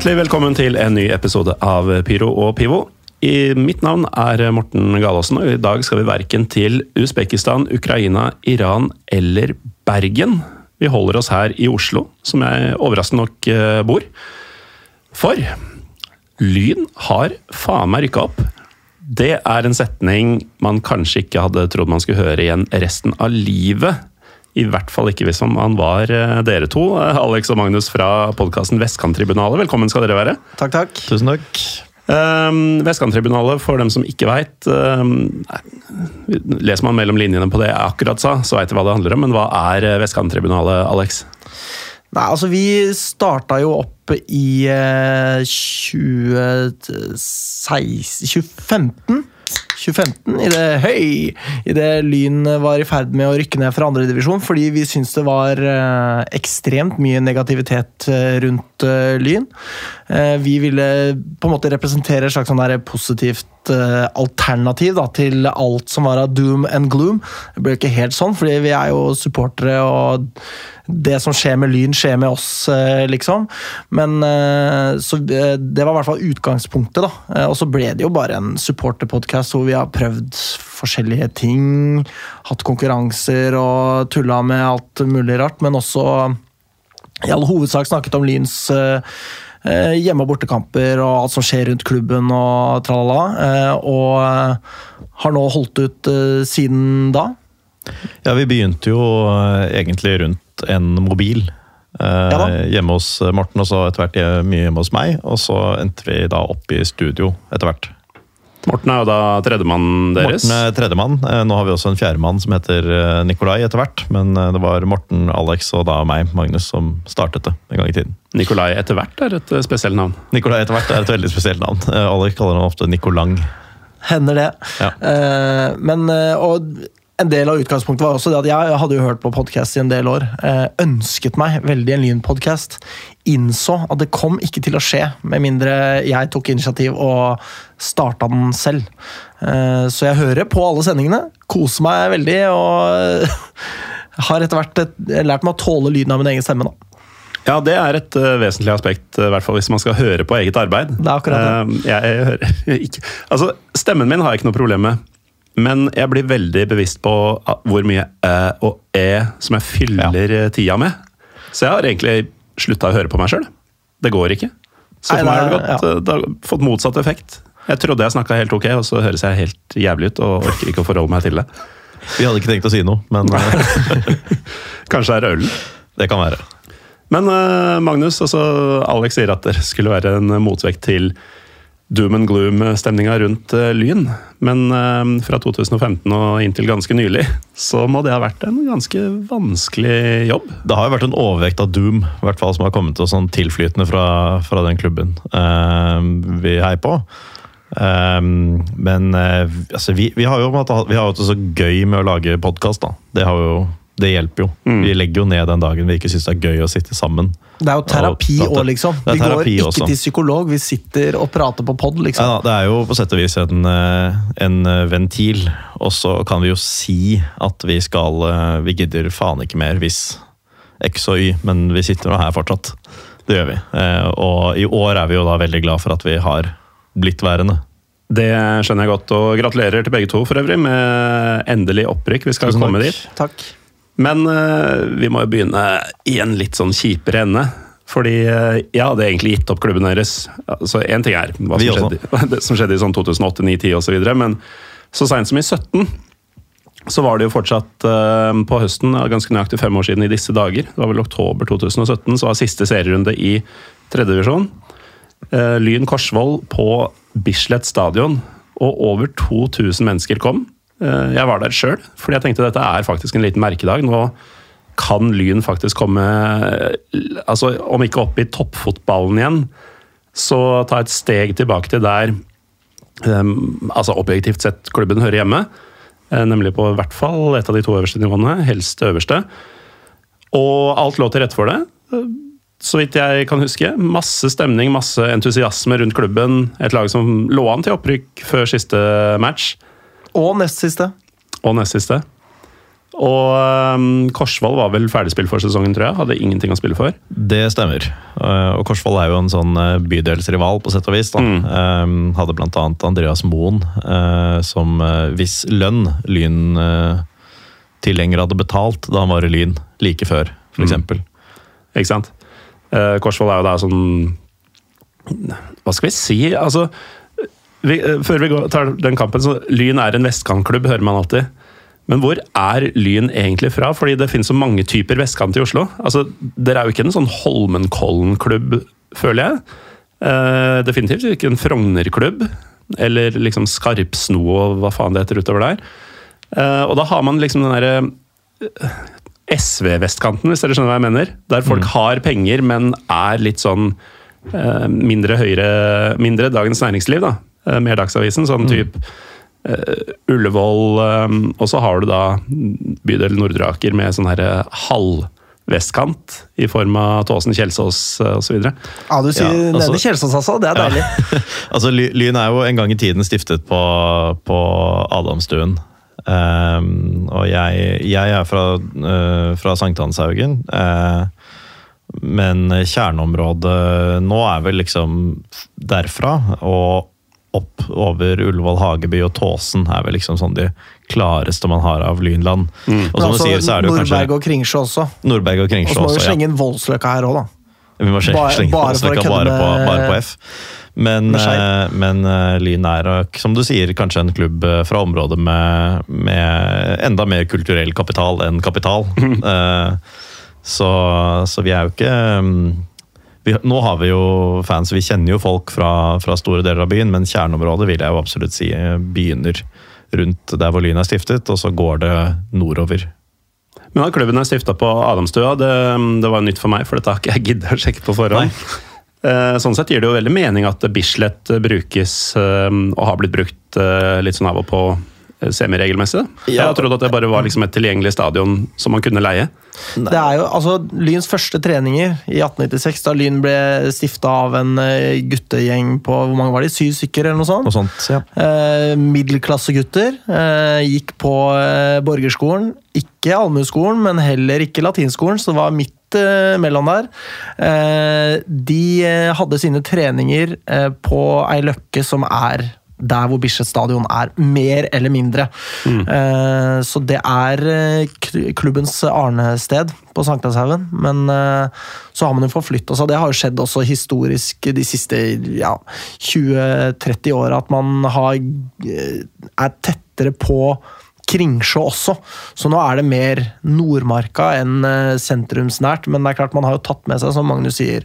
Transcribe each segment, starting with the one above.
Hjertelig velkommen til en ny episode av Pyro og Pivo. I mitt navn er Morten Galaasen, og i dag skal vi verken til Usbekistan, Ukraina, Iran eller Bergen. Vi holder oss her i Oslo, som jeg overraskende nok eh, bor. For Lyn har faen meg rykka opp. Det er en setning man kanskje ikke hadde trodd man skulle høre igjen resten av livet. I hvert fall ikke hvis han var eh, dere to, eh, Alex og Magnus fra podkasten Vestkanttribunalet. Velkommen skal dere være. Takk, takk. Tusen takk. Um, Vestkanttribunalet, for dem som ikke veit um, Leser man mellom linjene på det jeg akkurat sa, så veit de hva det handler om. Men hva er eh, Vestkanttribunalet, Alex? Nei, altså Vi starta jo opp i uh, 2016 2015. 2015, i det høy, i det Lyn var i ferd med å rykke ned fra andredivisjon, fordi vi syntes det var eh, ekstremt mye negativitet eh, rundt eh, Lyn. Vi ville på en måte representere et slags sånn positivt eh, alternativ da, til alt som var av doom and gloom. Det ble ikke helt sånn, fordi vi er jo supportere, og det som skjer med Lyn, skjer med oss, uh, liksom. Men uh, så Det var i hvert fall utgangspunktet, da. Og så ble det jo bare en supporterpodkast hvor vi har prøvd forskjellige ting. Hatt konkurranser og tulla med alt mulig rart, men også i all hovedsak snakket om Lyns hjemme- og bortekamper og alt som skjer rundt klubben og tralala. eh, Og eh, har nå holdt ut eh, siden da. Ja, vi begynte jo eh, egentlig rundt en mobil. eh, Ja hjemme hos Morten, og så etter hvert eh, mye hjemme hos meg. Og så endte vi da opp i studio etter hvert. Morten er jo da tredjemannen deres. Morten er tredjemann. Eh, Nå har vi også en fjerdemann som heter eh, Nikolai etter hvert. Men eh, det var Morten, Alex og da meg, Magnus, som startet det en gang i tiden. Nikolai etter hvert er et spesielt navn. Nikolai etter hvert er et veldig spesielt navn. Alex kaller han ofte Nikolang. Hender det. Ja. Eh, men, og en del av utgangspunktet var også det at jeg hadde jo hørt på podkast i en del år. Eh, ønsket meg veldig en Lyn-podkast. Innså at det kom ikke til å skje, med mindre jeg tok initiativ og starta den selv. Eh, så jeg hører på alle sendingene, koser meg veldig og har etter hvert lært meg å tåle lyden av min egen stemme. da. Ja, det er et uh, vesentlig aspekt, uh, hvert fall hvis man skal høre på eget arbeid. Det er akkurat det. Uh, jeg, jeg hører ikke Altså, stemmen min har jeg ikke noe problem med. Men jeg blir veldig bevisst på ah, hvor mye æ og æ som jeg fyller ja. tida med. Så jeg har egentlig slutta å høre på meg sjøl. Det går ikke. Så Nei, for meg har det, gått, ja. det har fått motsatt effekt. Jeg trodde jeg snakka helt ok, og så høres jeg helt jævlig ut og orker ikke å forholde meg til det. Vi hadde ikke tenkt å si noe, men eh, Kanskje det er ølen. det kan være. Men eh, Magnus, altså Alex sier at dere skulle være en motvekt til doom and gloom-stemninga rundt eh, Lyn. Men eh, fra 2015 og inntil ganske nylig, så må det ha vært en ganske vanskelig jobb. Det har jo vært en overvekt av Doom, i hvert fall som har kommet oss sånn tilflytende fra, fra den klubben uh, vi heier på. Um, men uh, altså, vi, vi har jo vi hatt det så gøy med å lage podkast. Det, har jo, det hjelper jo. Mm. Vi legger jo ned den dagen vi ikke syns det er gøy å sitte sammen. Det er jo terapi òg, liksom. Vi går ikke også. til psykolog, vi sitter og prater på pod, liksom. Ja, det er jo på sett og vis en, eh, en eh, ventil, og så kan vi jo si at vi skal eh, Vi gidder faen ikke mer hvis X og Y, men vi sitter nå her fortsatt. Det gjør vi. Eh, Og i år er vi jo da veldig glad for at vi har blitt værende. Det skjønner jeg godt, og gratulerer til begge to for øvrig med endelig opprykk. Vi skal Tusen komme takk. dit. Takk. Men eh, vi må jo begynne i en litt sånn kjipere ende. Fordi eh, jeg hadde egentlig gitt opp klubben deres. Altså, Én ting er hva som skjedde, det som skjedde i sånn 2008, 2009, 2010 osv., men så seint som i 17 så var det jo fortsatt eh, på høsten, ganske nøyaktig fem år siden i disse dager, det var vel oktober 2017, så var siste serierunde i tredjedivisjon. Lyn Korsvoll på Bislett stadion, og over 2000 mennesker kom. Eh, jeg var der sjøl, fordi jeg tenkte dette er faktisk en liten merkedag. Nå kan Lyn faktisk komme eh, altså Om ikke opp i toppfotballen igjen, så ta et steg tilbake til der eh, altså objektivt sett klubben hører hjemme. eh, Nemlig på hvert fall et av de to øverste nivåene, helst det øverste. Og alt lå til rette for det. Så vidt jeg kan huske. Masse stemning, masse entusiasme rundt klubben. Et lag som lå an til opprykk før siste match, Og nest siste. og nest siste. Og um, Korsvoll var vel ferdigspilt for sesongen, tror jeg. Hadde ingenting å spille for. Det stemmer. Uh, Og Korsvoll er jo en sånn eh, bydelsrival, på sett og vis. da. Mm. Um, hadde annet Andreas Moen, uh, som uh, viss lønn Lyn uh, tilhenger hadde betalt da han var i Lyn, like før, for Mm. eksempel. Ikke sant? Uh, Korsvoll er jo da sånn Hva skal vi si? Altså, vi, eh, før vi går, tar den kampen, så Lyn er en vestkantklubb, hører man alltid. Men hvor er Lyn egentlig fra? Fordi det finnes så mange typer vestkant i Oslo. Altså, Dere er jo ikke en sånn Holmenkollen-klubb, føler jeg. Uh, definitivt ikke en Frogner-klubb. Eller liksom Skarpsno og hva faen det heter utover der. Uh, og da har man liksom den derre SV-vestkanten, hvis dere skjønner hva jeg mener. Der folk har penger, men er litt sånn mindre høyre Mindre Dagens Næringsliv, da. Eh, mer Dagsavisen. Sånn type Uh, Ullevål. um, og så har du da bydel Nordre Aker med sånn herre halvvestkant i form av Tåsen, Kjelsås eh, osv. Ja, du sier Ja, altså- nede Kjelsås, altså. Det er deilig. Altså, Lyn er jo en gang i tiden stiftet på, på Adamstuen. Um, og jeg, jeg er fra, uh, fra Sankthanshaugen. Uh, men kjerneområdet nå er vel liksom derfra og opp over Ullevål, Hageby og Tåsen er vel liksom sånn de klareste man har av Lynland. Og Men som du altså, sier, så er det jo Nordberg kanskje og Kringsjå også. Nordberg og Og så må vi også. slenge inn Voldsløkka her òg, da. Vi må slenge, Bare- slenge bare Voldsløkka bare, på, bare på F. Men, eh, men eh, Lyn er, og som du sier, kanskje en klubb eh, fra området med, med enda mer kulturell kapital enn kapital. uh, så, så vi er jo ikke mm, vi, Nå har vi jo fans, vi kjenner jo folk fra, fra store deler av byen, men kjerneområdet vil jeg jo absolutt si eh, begynner rundt der hvor Lyn er stiftet, og så går det nordover. Men at klubben er stifta på Adamstua, det, det var nytt for meg, for dette har ikke jeg giddet å sjekke på forhånd. Nei. Sånn sett gir det jo veldig mening at Bislett brukes, eh, og har blitt brukt eh, litt sånn av og på eh, semiregelmessig. Ja. Jeg trodde at det bare var liksom et tilgjengelig stadion som man kunne leie. Det er jo altså Lyns første treninger i 1896, da Lyn ble stifta av en eh, guttegjeng på hvor mange var de? syv stykker, eller noe sånt. Noe sånt, ja. Eh, middelklassegutter. Eh, gikk på eh, borgerskolen. Ikke allmueskolen, men heller ikke latinskolen, så det var midt eh, mellom der. Eh, de hadde sine treninger på ei løkke som er der hvor Bislett stadion er, mer eller mindre. Eh, så det er eh, klubbens arnested på Sankthanshaugen. Men eh, så har man jo forflytta seg. Det har jo skjedd også historisk de siste ja, 20-30 åra, at man har, er tettere på Kringsjå også, så nå er det mer Nordmarka enn sentrumsnært. Men det er klart man har jo tatt med seg, som Magnus sier,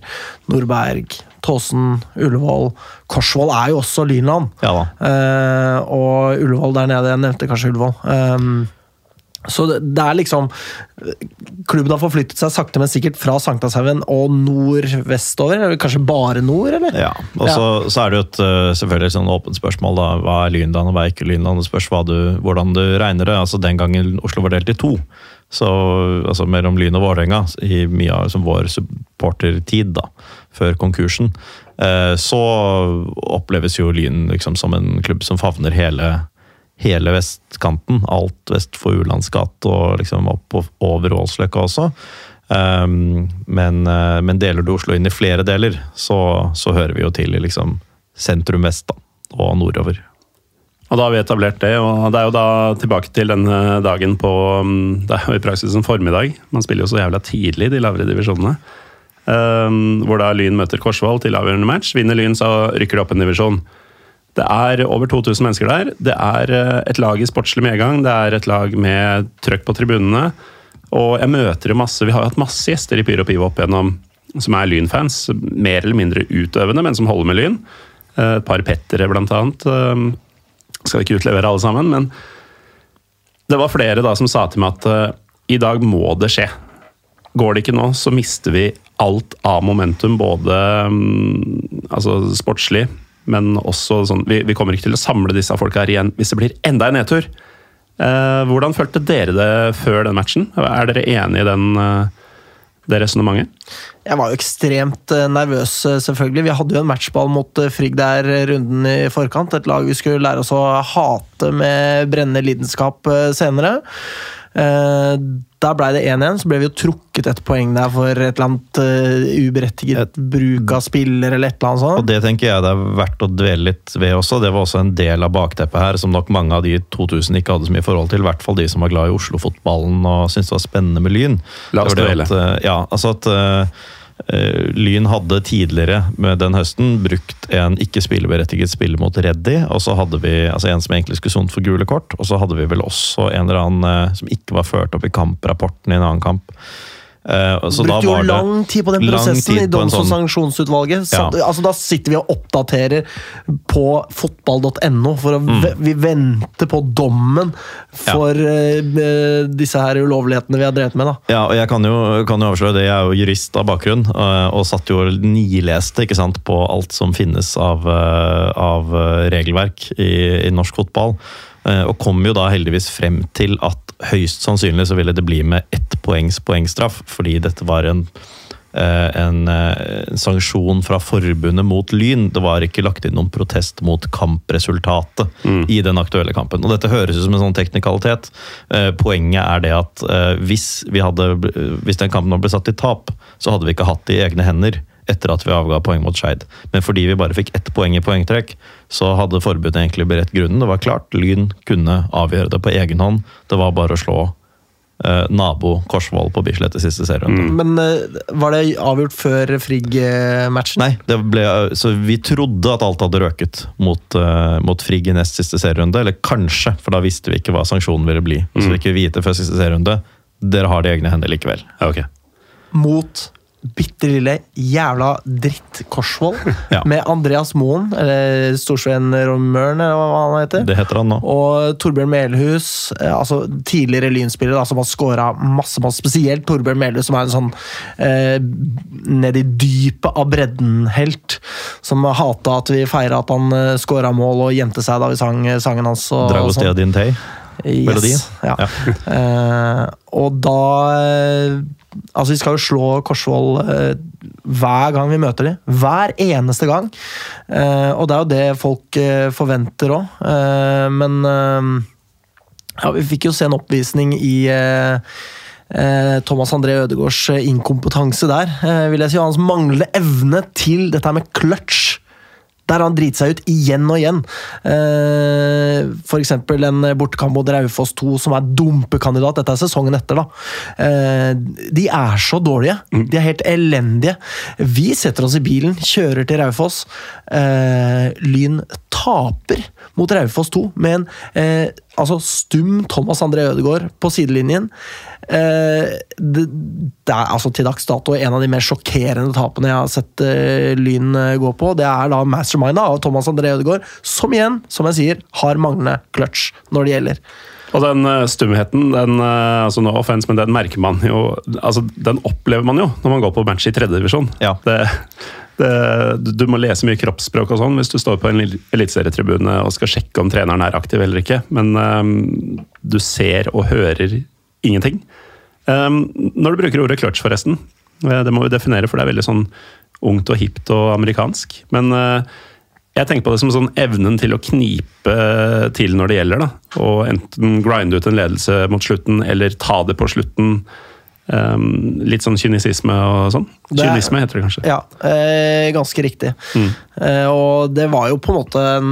Nordberg, Tåsen, Ullevål. Korsvoll er jo også Lynland. Ja. Eh, og Ullevål der nede. Jeg nevnte kanskje Ullevål. Um, så det, det er liksom Klubben har forflyttet seg sakte, men sikkert fra Sankthanshaugen og nordvestover. Eller kanskje bare nord, eller? Ja, og så, så er det jo et øh, selvfølgelig et sånn åpent spørsmål. da, Hva er Lynland og hva er ikke Lynland? Det spørs du, hvordan du regner det. altså Den gangen Oslo var delt i to, så altså mellom Lyn og Vålerenga, i mye av liksom, vår supportertid, da, før konkursen, eh, så oppleves jo Lyn liksom som en klubb som favner hele hele vestkanten. Alt vest for Ulands gate og liksom opp og over Ålsløkka også. Um, men, eh, men deler du Oslo inn i flere deler, så, så hører vi jo til i liksom sentrum vest da, og nordover. Og da har vi etablert det, og det er jo da tilbake til denne dagen på mm, Det er jo i praksis en formiddag. Man spiller jo så jævla tidlig de lavere divisjonene. Um, hvor da Lyn møter Korsvoll til avgjørende match. Vinner Lyn, så rykker det opp en divisjon. Det er over 2000 mennesker der. Det er eh, et lag i sportslig medgang. Det er et lag med trøkk på tribunene. Og jeg møter jo masse Vi har jo hatt masse gjester i Pyro Pivo opp igjennom som er Lyn-fans. Mer eller mindre utøvende, men som holder med Lyn. Eh, Et par Pettere, blant annet. Um, skal ikke utlevere alle sammen, men det var flere da som sa til meg at eh, i dag må det skje. Går det ikke nå, så mister vi alt av momentum, både mm, altså sportslig, men også sånn vi, vi kommer ikke til å samle disse folka her igjen hvis det blir enda en nedtur. Eh, hvordan følte dere det før den matchen? Er dere enig i den, eh, det resonnementet? Jeg var jo ekstremt eh, nervøs, eh, selvfølgelig. Vi hadde jo en matchball mot Frigg der runden i forkant. Et lag vi skulle lære oss å hate med brennende lidenskap senere. Eh, Der ble det 1-1, så ble vi jo trukket et poeng der for et eller annet uh, uberettiget bruk av spiller eller et eller annet sånt. Og det tenker jeg det er verdt å dvele litt ved også. Det var også en del av bakteppet her som nok mange av de 2000 ikke hadde så mye forhold til. I hvert fall de som var glad i Oslo-fotballen og syntes det var spennende med Lyn. La oss Det var det dvele. at, eh, Ja, altså at eh, Lyn hadde tidligere med den høsten brukt en ikke spilleberettiget spiller mot Reddy, og så hadde vi altså en som egentlig skulle sont for gule kort, og så hadde vi vel også en eller annen eh, som ikke var ført opp i kamprapporten i en annen kamp. Eh, så Brukte jo lang tid på den prosessen i på en doms- og sånn- sanksjonsutvalget. Ja. Altså, da sitter vi og oppdaterer på fotball.no for å Mm. vi venter på dommen for ja. uh, disse her ulovlighetene vi har drevet med. da. Ja, og jeg kan jo, kan jo avsløre det. Jeg er jo jurist av bakgrunn, eh, og satt jo og nileste ikke sant, på alt som finnes av, av regelverk i, i norsk fotball. Eh, Og kom jo da heldigvis frem til at høyst sannsynlig så ville det bli med ett poengs poengstraff, fordi dette var en eh, en, eh, en sanksjon fra forbundet mot Lyn. Det var ikke lagt inn noen protest mot kampresultatet i den aktuelle kampen. Og Dette høres ut som en sånn teknikalitet. Poenget er det at hvis, vi hadde, hvis den kampen ble satt i tap, så hadde vi ikke hatt det i egne hender etter at vi avga poeng mot Skeid. Men fordi vi bare fikk ett poeng i poengtrekk, så hadde forbundet egentlig beredt grunnen. Det var klart, Lyn kunne avgjøre det på egen hånd. Det var bare å slå eh, nabo Korsvoll på Bislett i siste serierunde. Men eh, var det avgjort før Frigg-matchen? Nei, det ble, så vi trodde at alt hadde røket mot, eh, mot Frigg i nest siste serierunde. Eller kanskje, for da visste vi ikke hva sanksjonen ville bli. Og Så vi ikke vite før siste serierunde. Dere har det i egne hender likevel. Okay. Mot bitte lille jævla dritt Korsvoll Ja. med Andreas Moen, eller Storsveen Romøren, eller hva han heter. Det heter han nå. Og Torbjørn Melhus, eh, altså tidligere lynspiller, som har scora masse, masse. Spesielt Torbjørn Melhus, som er en sånn eh, ned i dypet av bredden-helt. Som hata at vi feira at han eh, scora mål og gjemte seg da vi sang eh, sangen hans. Og, og Dragostea sånn. Dintei. melodien. Yes, ja. Ja. Eh, og da eh, Altså, vi skal jo slå Korsvoll eh, hver gang vi møter dem. Hver eneste gang. Eh, og det er jo det folk eh, forventer òg. men eh, ja, vi fikk jo se en oppvisning i eh, eh, Thomas André Ødegaards eh, inkompetanse der. eh, vil jeg si, Hans manglende evne til dette med clutch. Der han driter seg ut igjen og igjen. Eh, eksempel en bortekamp mot Raufoss 2, som er dumpekandidat. Dette er sesongen etter, da. Eh, de er så dårlige. De er helt elendige. Vi setter oss i bilen, kjører til Raufoss. Eh, Lyn taper mot Raufoss 2 med en eh, altså stum Thomas André Ødegaard på sidelinjen. Eh, det, det er altså til dags dato en av de mer sjokkerende tapene jeg har sett eh, Lyn gå på. Det er da masterminda av Thomas André Ødegaard, som igjen, som jeg sier, har manglende clutch når det gjelder. Og den eh, stumheten, den, eh, altså no offense, men den merker man jo altså Den opplever man jo når man går på match i tredjedivisjon. Ja. Det, det, du- må lese mye kroppsspråk og sånn hvis du står på en lille eliteserietribune og skal sjekke om treneren er aktiv eller ikke, men um, du ser og hører ingenting. Um, når du bruker ordet clutch, forresten, eh, det må vi definere, for det er veldig sånn ungt og hipt og amerikansk. Men eh, jeg tenker på det som sånn evnen til å knipe til når det gjelder. da, Og enten grinde ut en ledelse mot slutten, eller ta det på slutten. Um, litt sånn kynisisme og sånn. Kynisme heter det kanskje. Ja, eh, ganske riktig. Eh, og det var jo på en måte en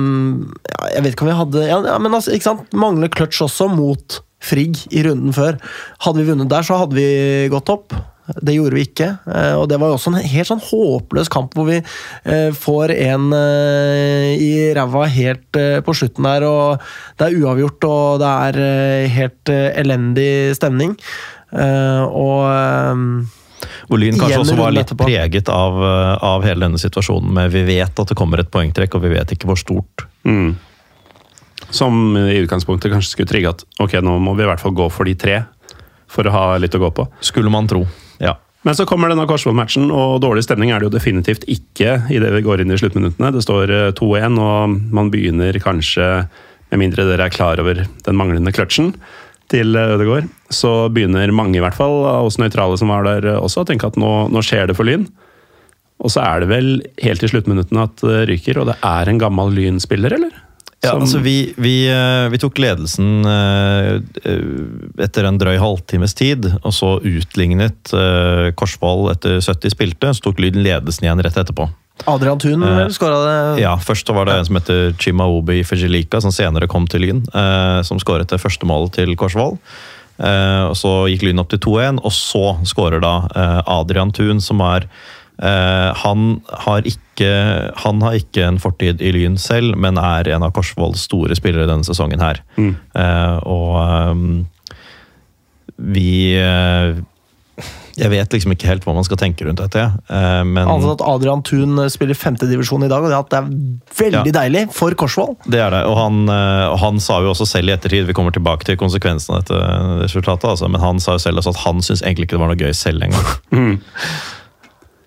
ja, Jeg vet ikke om vi hadde ja, ja, men altså, ikke sant? Mangler clutch også mot Frigg i runden før. Hadde vi vunnet der, så hadde vi gått opp. Det gjorde vi ikke. Eh, og det var jo også en helt sånn håpløs kamp hvor vi eh, får en eh, i ræva helt på slutten der, og det er uavgjort, og det er helt elendig stemning. Eh, og Hvor Lyn kanskje også var litt preget av, av hele denne situasjonen med vi vet at det kommer et poengtrekk, og vi vet ikke hvor stort. Mm. Som i utgangspunktet kanskje skulle trigge at ok, nå må vi i hvert fall gå for de tre. For å ha litt å gå på. Skulle man tro. Men så kommer denne Korsvoll-matchen, og dårlig stemning er det jo definitivt ikke idet vi går inn i sluttminuttene. Det står eh, 2-1, og man begynner kanskje, med mindre dere er klar over den manglende kløtsjen til eh, Ødegaard, så begynner mange i hvert fall av oss nøytrale som var der eh, også, å tenke at nå, nå skjer det for Lyn. Og så er det vel helt til sluttminuttene at det ryker, og det er en gammel Lyn-spiller, eller? Ja, altså vi, vi, eh, vi tok ledelsen eh, eh, etter en drøy halvtimes tid, og så utlignet Korsvoll etter 70 spilte, så tok Lyn ledelsen igjen rett etterpå. Adrian Thun uh, skåra det. Ja, Først var det en som heter Chimaobi Fejelika, som senere kom til Lyn, som skåret det første målet til Korsvoll. Og Så gikk Lyn opp til 2-1, og så skårer da Adrian Thun, som er han, har ikke, han har ikke en fortid i Lyn selv, men er en av Korsvolls store spillere denne sesongen her. Mm. Eh, og ehm, vi eh, Jeg vet liksom ikke helt hva man skal tenke rundt dette. eh, men Altså at Adrian Thun spiller femtedivisjon i dag, og det er veldig deilig for Korsvoll. Det er det, og han, eh, han sa jo også selv i ettertid Vi kommer tilbake til konsekvensen av dette resultatet, altså, men han sa jo selv også at han syntes egentlig ikke det var noe gøy selv engang. Mm.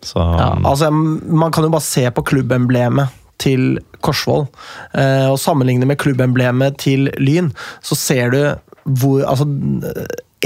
Så Ja, um, altså, Man kan jo bare se på klubbemblemet til Korsvoll eh, og sammenligne med klubbemblemet til Lyn, så ser du hvor altså,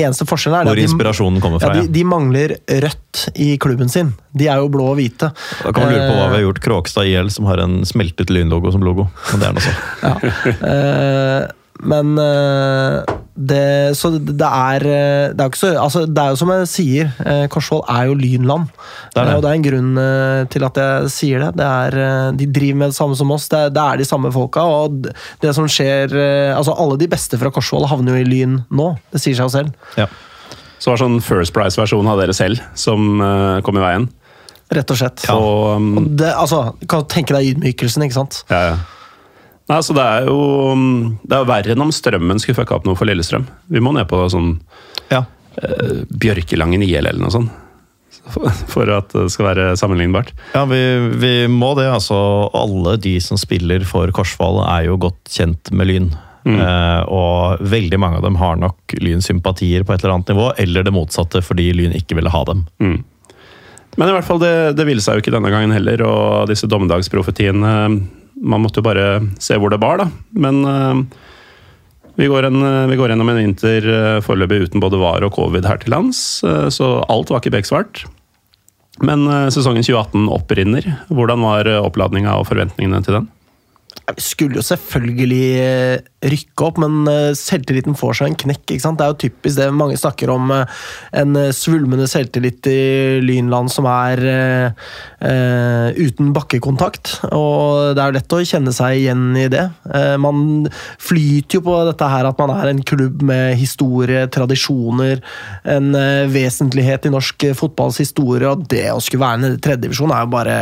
Eneste forskjellen er hvor at de, inspirasjonen kommer ja, fra. de, Ja, de mangler rødt i klubben sin. De er jo blå og hvite. Da kan man lure på hva vi Eh, har gjort Kråkstad IL, som har en smeltet lynlogo som logo. Men det er noe sånt. Eh, men eh, det Så det er eh, Det er ikke så altså, Det er jo som jeg sier, eh, Korsvoll er jo lynland. Det er det. Eh, Og det er en grunn eh, til at jeg sier det. det er, eh, de driver med det samme som oss. Det er, det de samme folka. Og det som skjer eh, Altså, alle de beste fra Korsvoll havner jo i Lyn nå. Det sier seg jo selv. Ja. Så var det sånn First Price-versjon av dere selv som eh, kom i veien. Rett og slett. Og, um, Og det, altså, kan du tenke deg ydmykelsen, ikke sant? ja, ja. Nei, så det er jo um, Det er verre enn om Strømmen skulle fucka opp noe for Lillestrøm. Vi må ned på sånn Ja. uh, Bjørkelangen IL eller noe sånt. For, for at det skal være sammenlignbart. Ja, vi, vi må det. altså. Alle de som spiller for Korsvoll, er jo godt kjent med Lyn. Eh, og veldig mange av dem har nok Lyn-sympatier på et eller annet nivå, eller det motsatte, fordi Lyn ikke ville ha dem. Mm. Men i hvert fall, det, det ville seg jo ikke denne gangen heller, og disse dommedagsprofetiene Man måtte jo bare se hvor det bar, da. Men eh, vi, går en, vi går gjennom en vinter uh, foreløpig uten både VAR og covid her til lands, eh, så alt var ikke beksvart. Men eh, sesongen 2018 opprinner. Hvordan var oppladninga og forventningene til den? Skulle jo selvfølgelig eh, rykke opp, men eh, selvtilliten får seg en knekk. ikke sant? Det er jo typisk det mange snakker om. eh, En svulmende selvtillit i Lynland som er eh, uten bakkekontakt. Og det er jo lett å kjenne seg igjen i det. Uh, man flyter jo på dette her at man er en klubb med historie, tradisjoner, en uh, vesentlighet i norsk fotballs historie, og det å skulle være en tredjedivisjon er jo bare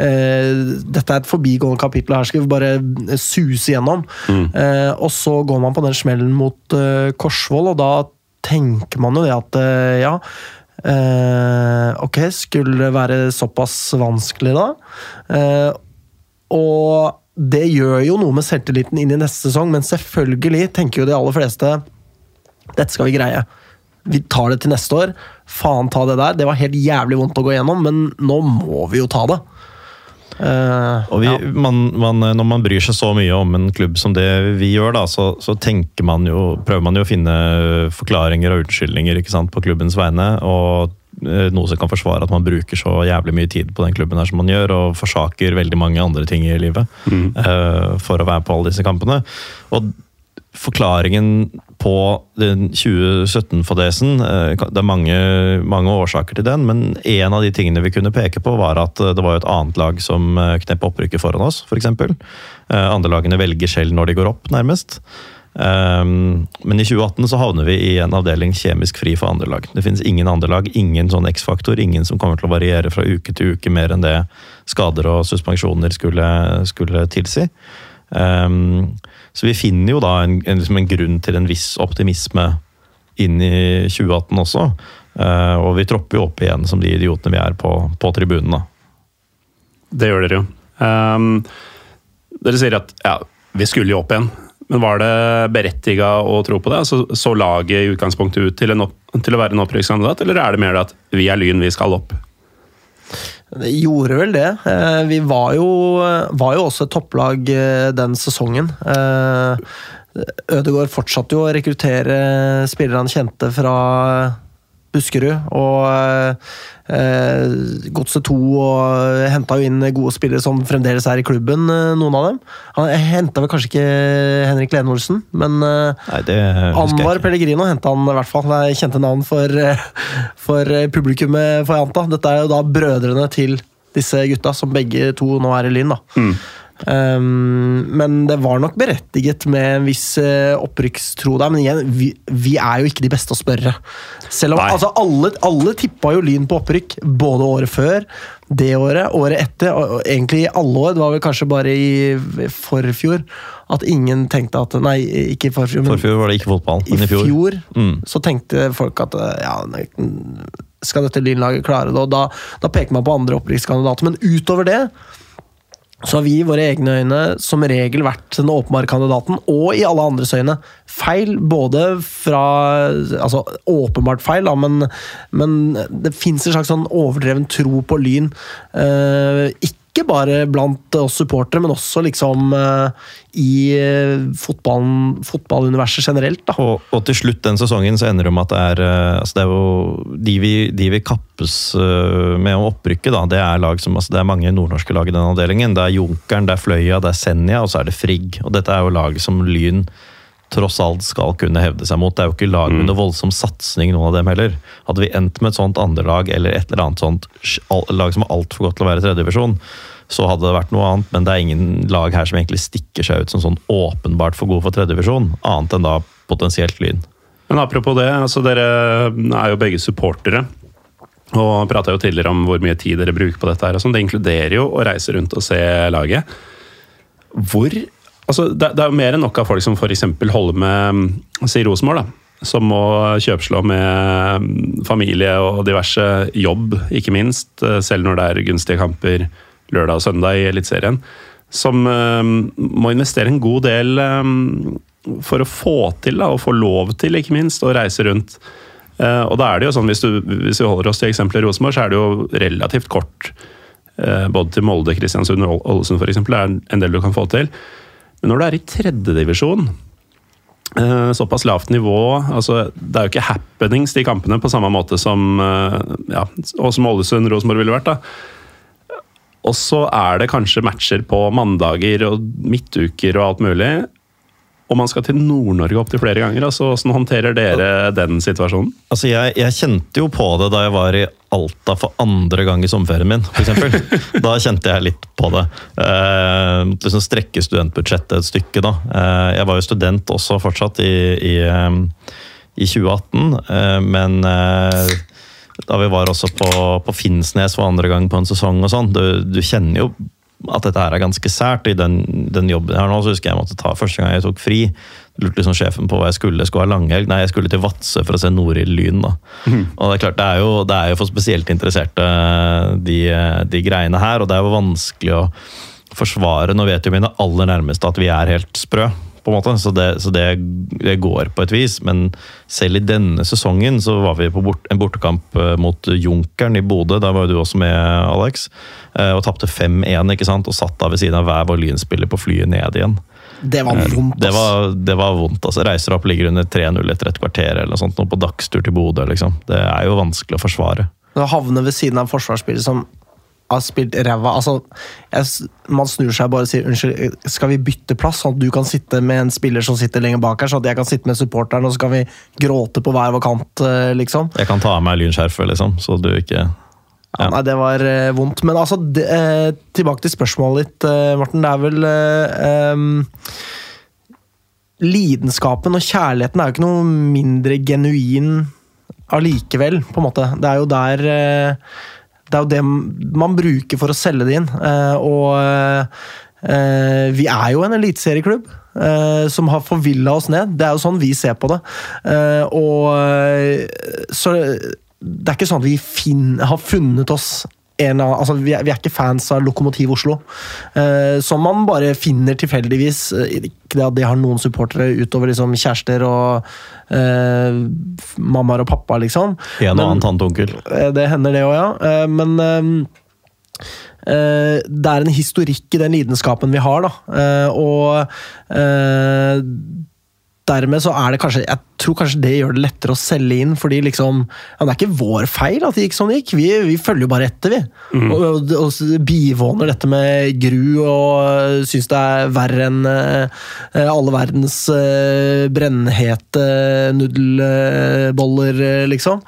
Dette er et forbigående kapittel, her skal vi bare suse gjennom. Eh, og så går man på den smellen mot eh, Korsvoll, og da tenker man jo det at eh, ja eh, Ok, skulle det være såpass vanskelig da? Eh, og det gjør jo noe med selvtilliten inn i neste sesong, men selvfølgelig tenker jo de aller fleste dette skal vi greie. Vi tar det til neste år. Faen ta det der. Det var helt jævlig vondt å gå gjennom, men nå må vi jo ta det. Eh, Og vi, ja. man, man, når man bryr seg så mye om en klubb som det vi gjør, da, så, så tenker man jo, prøver man jo å finne forklaringer og unnskyldninger ikke sant, på klubbens vegne. og eh, noe som kan forsvare at man bruker så jævlig mye tid på den klubben her som man gjør, og forsaker veldig mange andre ting i livet eh, for å være på alle disse kampene. Og forklaringen på den 2017-fadesen eh, Det er mange, mange årsaker til den, men en av de tingene vi kunne peke på, var at eh, det var et annet lag som knep opprykket foran oss, f.eks. Andre lagene velger selv når de går opp, nærmest. Um, men i 2018 så havner vi i en avdeling kjemisk fri for andre lag. Det finnes ingen andre lag, ingen sånn X-faktor, ingen som kommer til å variere fra uke til uke mer enn det skader og suspensjoner skulle, skulle tilsi. Um, så vi finner jo da en, en, liksom en grunn til en viss optimisme inn i 2018 også. Uh, og vi tropper jo opp igjen som de idiotene vi er på, på tribunene. Det gjør dere jo. Um, dere sier at ja, vi skulle jo opp igjen. Men var det berettiga å tro på det? Altså, så laget i utgangspunktet ut til, opp, til å være en opprykkskandidat, eller er det mer det at vi er Lyn, vi skal opp? Det gjorde vel det. Eh, Vi var jo, var jo også et topplag eh, den sesongen. Eh, Ødegaard fortsatte jo å rekruttere spillere han kjente fra Buskerud. Og eh, Godset 2 og henta jo inn gode spillere som fremdeles er i klubben, eh, noen av dem. Han henta vel kanskje ikke Henrik Lene Olsen, men eh, Nei, Anwar. Pellegrino henta han i hvert fall. Det er kjente navn for, eh, for publikummet, får jeg anta. Dette er jo da brødrene til disse gutta, som begge to nå er i Lyn. da. Um, men det var nok berettiget med en viss uh, opprykkstro der. Men igjen, vi, vi er jo ikke de beste å spørre. Selv om altså, alle, alle tippa jo Lyn på opprykk, både året før, det året, året etter, og, og egentlig i alle år. Det var vel kanskje bare i forfjor at ingen tenkte at Nei, ikke i forfjor, men Forfjor var det ikke fotball, i men i fjor. fjor Mm. så tenkte folk at uh, ja, skal dette Lynlaget klare det? Og da, da peker man på andre opprykkskandidater. Men utover det så har vi i våre egne øyne som regel vært den åpenbare kandidaten, og i alle andres øyne feil. Både fra Altså åpenbart feil, da, men, men det fins en slags sånn overdreven tro på Lyn. Eh, ikke bare blant oss supportere, men også liksom eh, i eh, fotballuniverset generelt. da. Og, og til slutt den sesongen så ender det med at det er, eh, altså det er jo de vi, de vi kappes med om opprykket, da, det er lag som, altså det er mange nordnorske lag i den avdelingen. Det er Junkeren, det er Fløya, det er Senja, og så er det Frigg. Og dette er jo lag som Lyn tross alt skal kunne hevde seg mot. Det er jo ikke lag med noe voldsom satsing, noen av dem heller. Hadde vi endt med et sånt andrelag eller et eller annet sånt lag som er altfor godt til å være tredjedivisjon, så hadde det vært noe annet, men det er ingen lag her som egentlig stikker seg ut som sånn åpenbart for gode for tredjedivisjon, annet enn da potensielt Lyn. Men apropos det, altså dere er jo begge supportere. Og prata jo tidligere om hvor mye tid dere bruker på dette. her. sånn. Det inkluderer jo å reise rundt og se laget. Hvor altså Det, det er jo mer enn nok av folk som f.eks. holder med si Rosenborg, da. Som må kjøpslå med mm, familie og diverse jobb, ikke minst. eh, Selv når det er gunstige kamper lørdag og søndag i Eliteserien. Som uh, må investere en god del um, for å få til, da, og få lov til, ikke minst, å reise rundt. Uh, og da er det jo sånn, hvis, du, hvis vi holder oss til eksempelet Rosenborg, så er det jo relativt kort. Uh, Både til Molde, Kristiansund og Ålesund f.eks. er en del du kan få til. Men når du er i tredjedivisjon, eh, såpass lavt nivå altså Det er jo ikke happenings de kampene på samme måte som eh, ja, og som Ålesund, Rosenborg ville vært. da. Og så er det kanskje matcher på mandager og midtuker og alt mulig. Og man skal til Nord-Norge opptil flere ganger. altså Hvordan håndterer dere den situasjonen? Altså, jeg, jeg kjente jo på det da jeg var i Alta for andre gang i sommerferien min, f.eks. da kjente jeg litt på det. Eh, liksom strekke studentbudsjettet et stykke, da. Eh, jeg var jo student også fortsatt i, i, eh, i 2018, eh, men eh, da vi var også på, på Finnsnes for andre gang på en sesong og sånn, du, du kjenner jo at dette her er ganske sært. I den, den jobben jeg har nå, så husker jeg jeg måtte ta første gang jeg tok fri. Lurte liksom sjefen på hva jeg skulle. Jeg skulle ha langhelg. Nei, jeg skulle til Vadsø for å se Norild Lyn. da. Og Det er klart, det er, jo, det er jo for spesielt interesserte, de, de greiene her. Og det er jo vanskelig å forsvare. Nå vet jo mine aller nærmeste at vi er helt sprø. På en måte, Så, det, så det, det går på et vis. Men selv i denne sesongen så var vi på bort, en bortekamp eh, mot Junkeren i Bodø. Der var jo du også med, Alex. eh, Og tapte 5-1 ikke sant? og satt da ved siden av hver vår Lynspiller på flyet ned igjen. Det var vondt, Det var, det var vondt. altså. Reiser opp, ligger under 3-0 etter et kvarter eller noe sånt, Nå på dagstur til Bodø. liksom. Det er jo vanskelig å forsvare. Å havne ved siden av en forsvarsspiller som har spilt ræva altså, jeg, Man snur seg bare og sier unnskyld, skal vi bytte plass, sånn at du kan sitte med en spiller som sitter lenger bak her, sånn at jeg kan sitte med supporteren, og så kan vi gråte på hver vår kant, eh, liksom. Jeg kan ta av meg lynskjerfet, liksom, så du ikke Ja, Ja. Nei, det var eh, vondt. Men altså, de, eh, tilbake til spørsmålet ditt, eh, Morten. Det er vel eh, Lidenskapen og kjærligheten er jo ikke noe mindre genuin allikevel, på en måte. Det er jo der eh, Det er jo det man bruker for å selge det inn. Eh, og eh, vi er jo en eliteserieklubb. eh, som har forvilla oss ned. Det er jo sånn vi ser på det. Og så det er ikke sånn at vi har funnet oss en av, altså vi, er, vi er ikke fans av Lokomotiv Oslo, eh, som man bare finner tilfeldigvis. Eh, Ikke det at de har noen supportere utover liksom kjærester og eh, mammaer og pappa, liksom. En og annen tante onkel. Eh, Det hender det òg, ja. Eh, Men eh, eh, det er en historikk i den lidenskapen vi har, da. Uh, Og eh, dermed så er det kanskje Jeg tror kanskje det gjør det lettere å selge inn, fordi liksom ja, Det er ikke vår feil at det gikk sånn det gikk. Vi, vi følger jo bare etter, vi. Mm. Og, og, og bivåner dette med gru og syns det er verre enn uh, alle verdens uh, brennhete nudelboller, uh, liksom.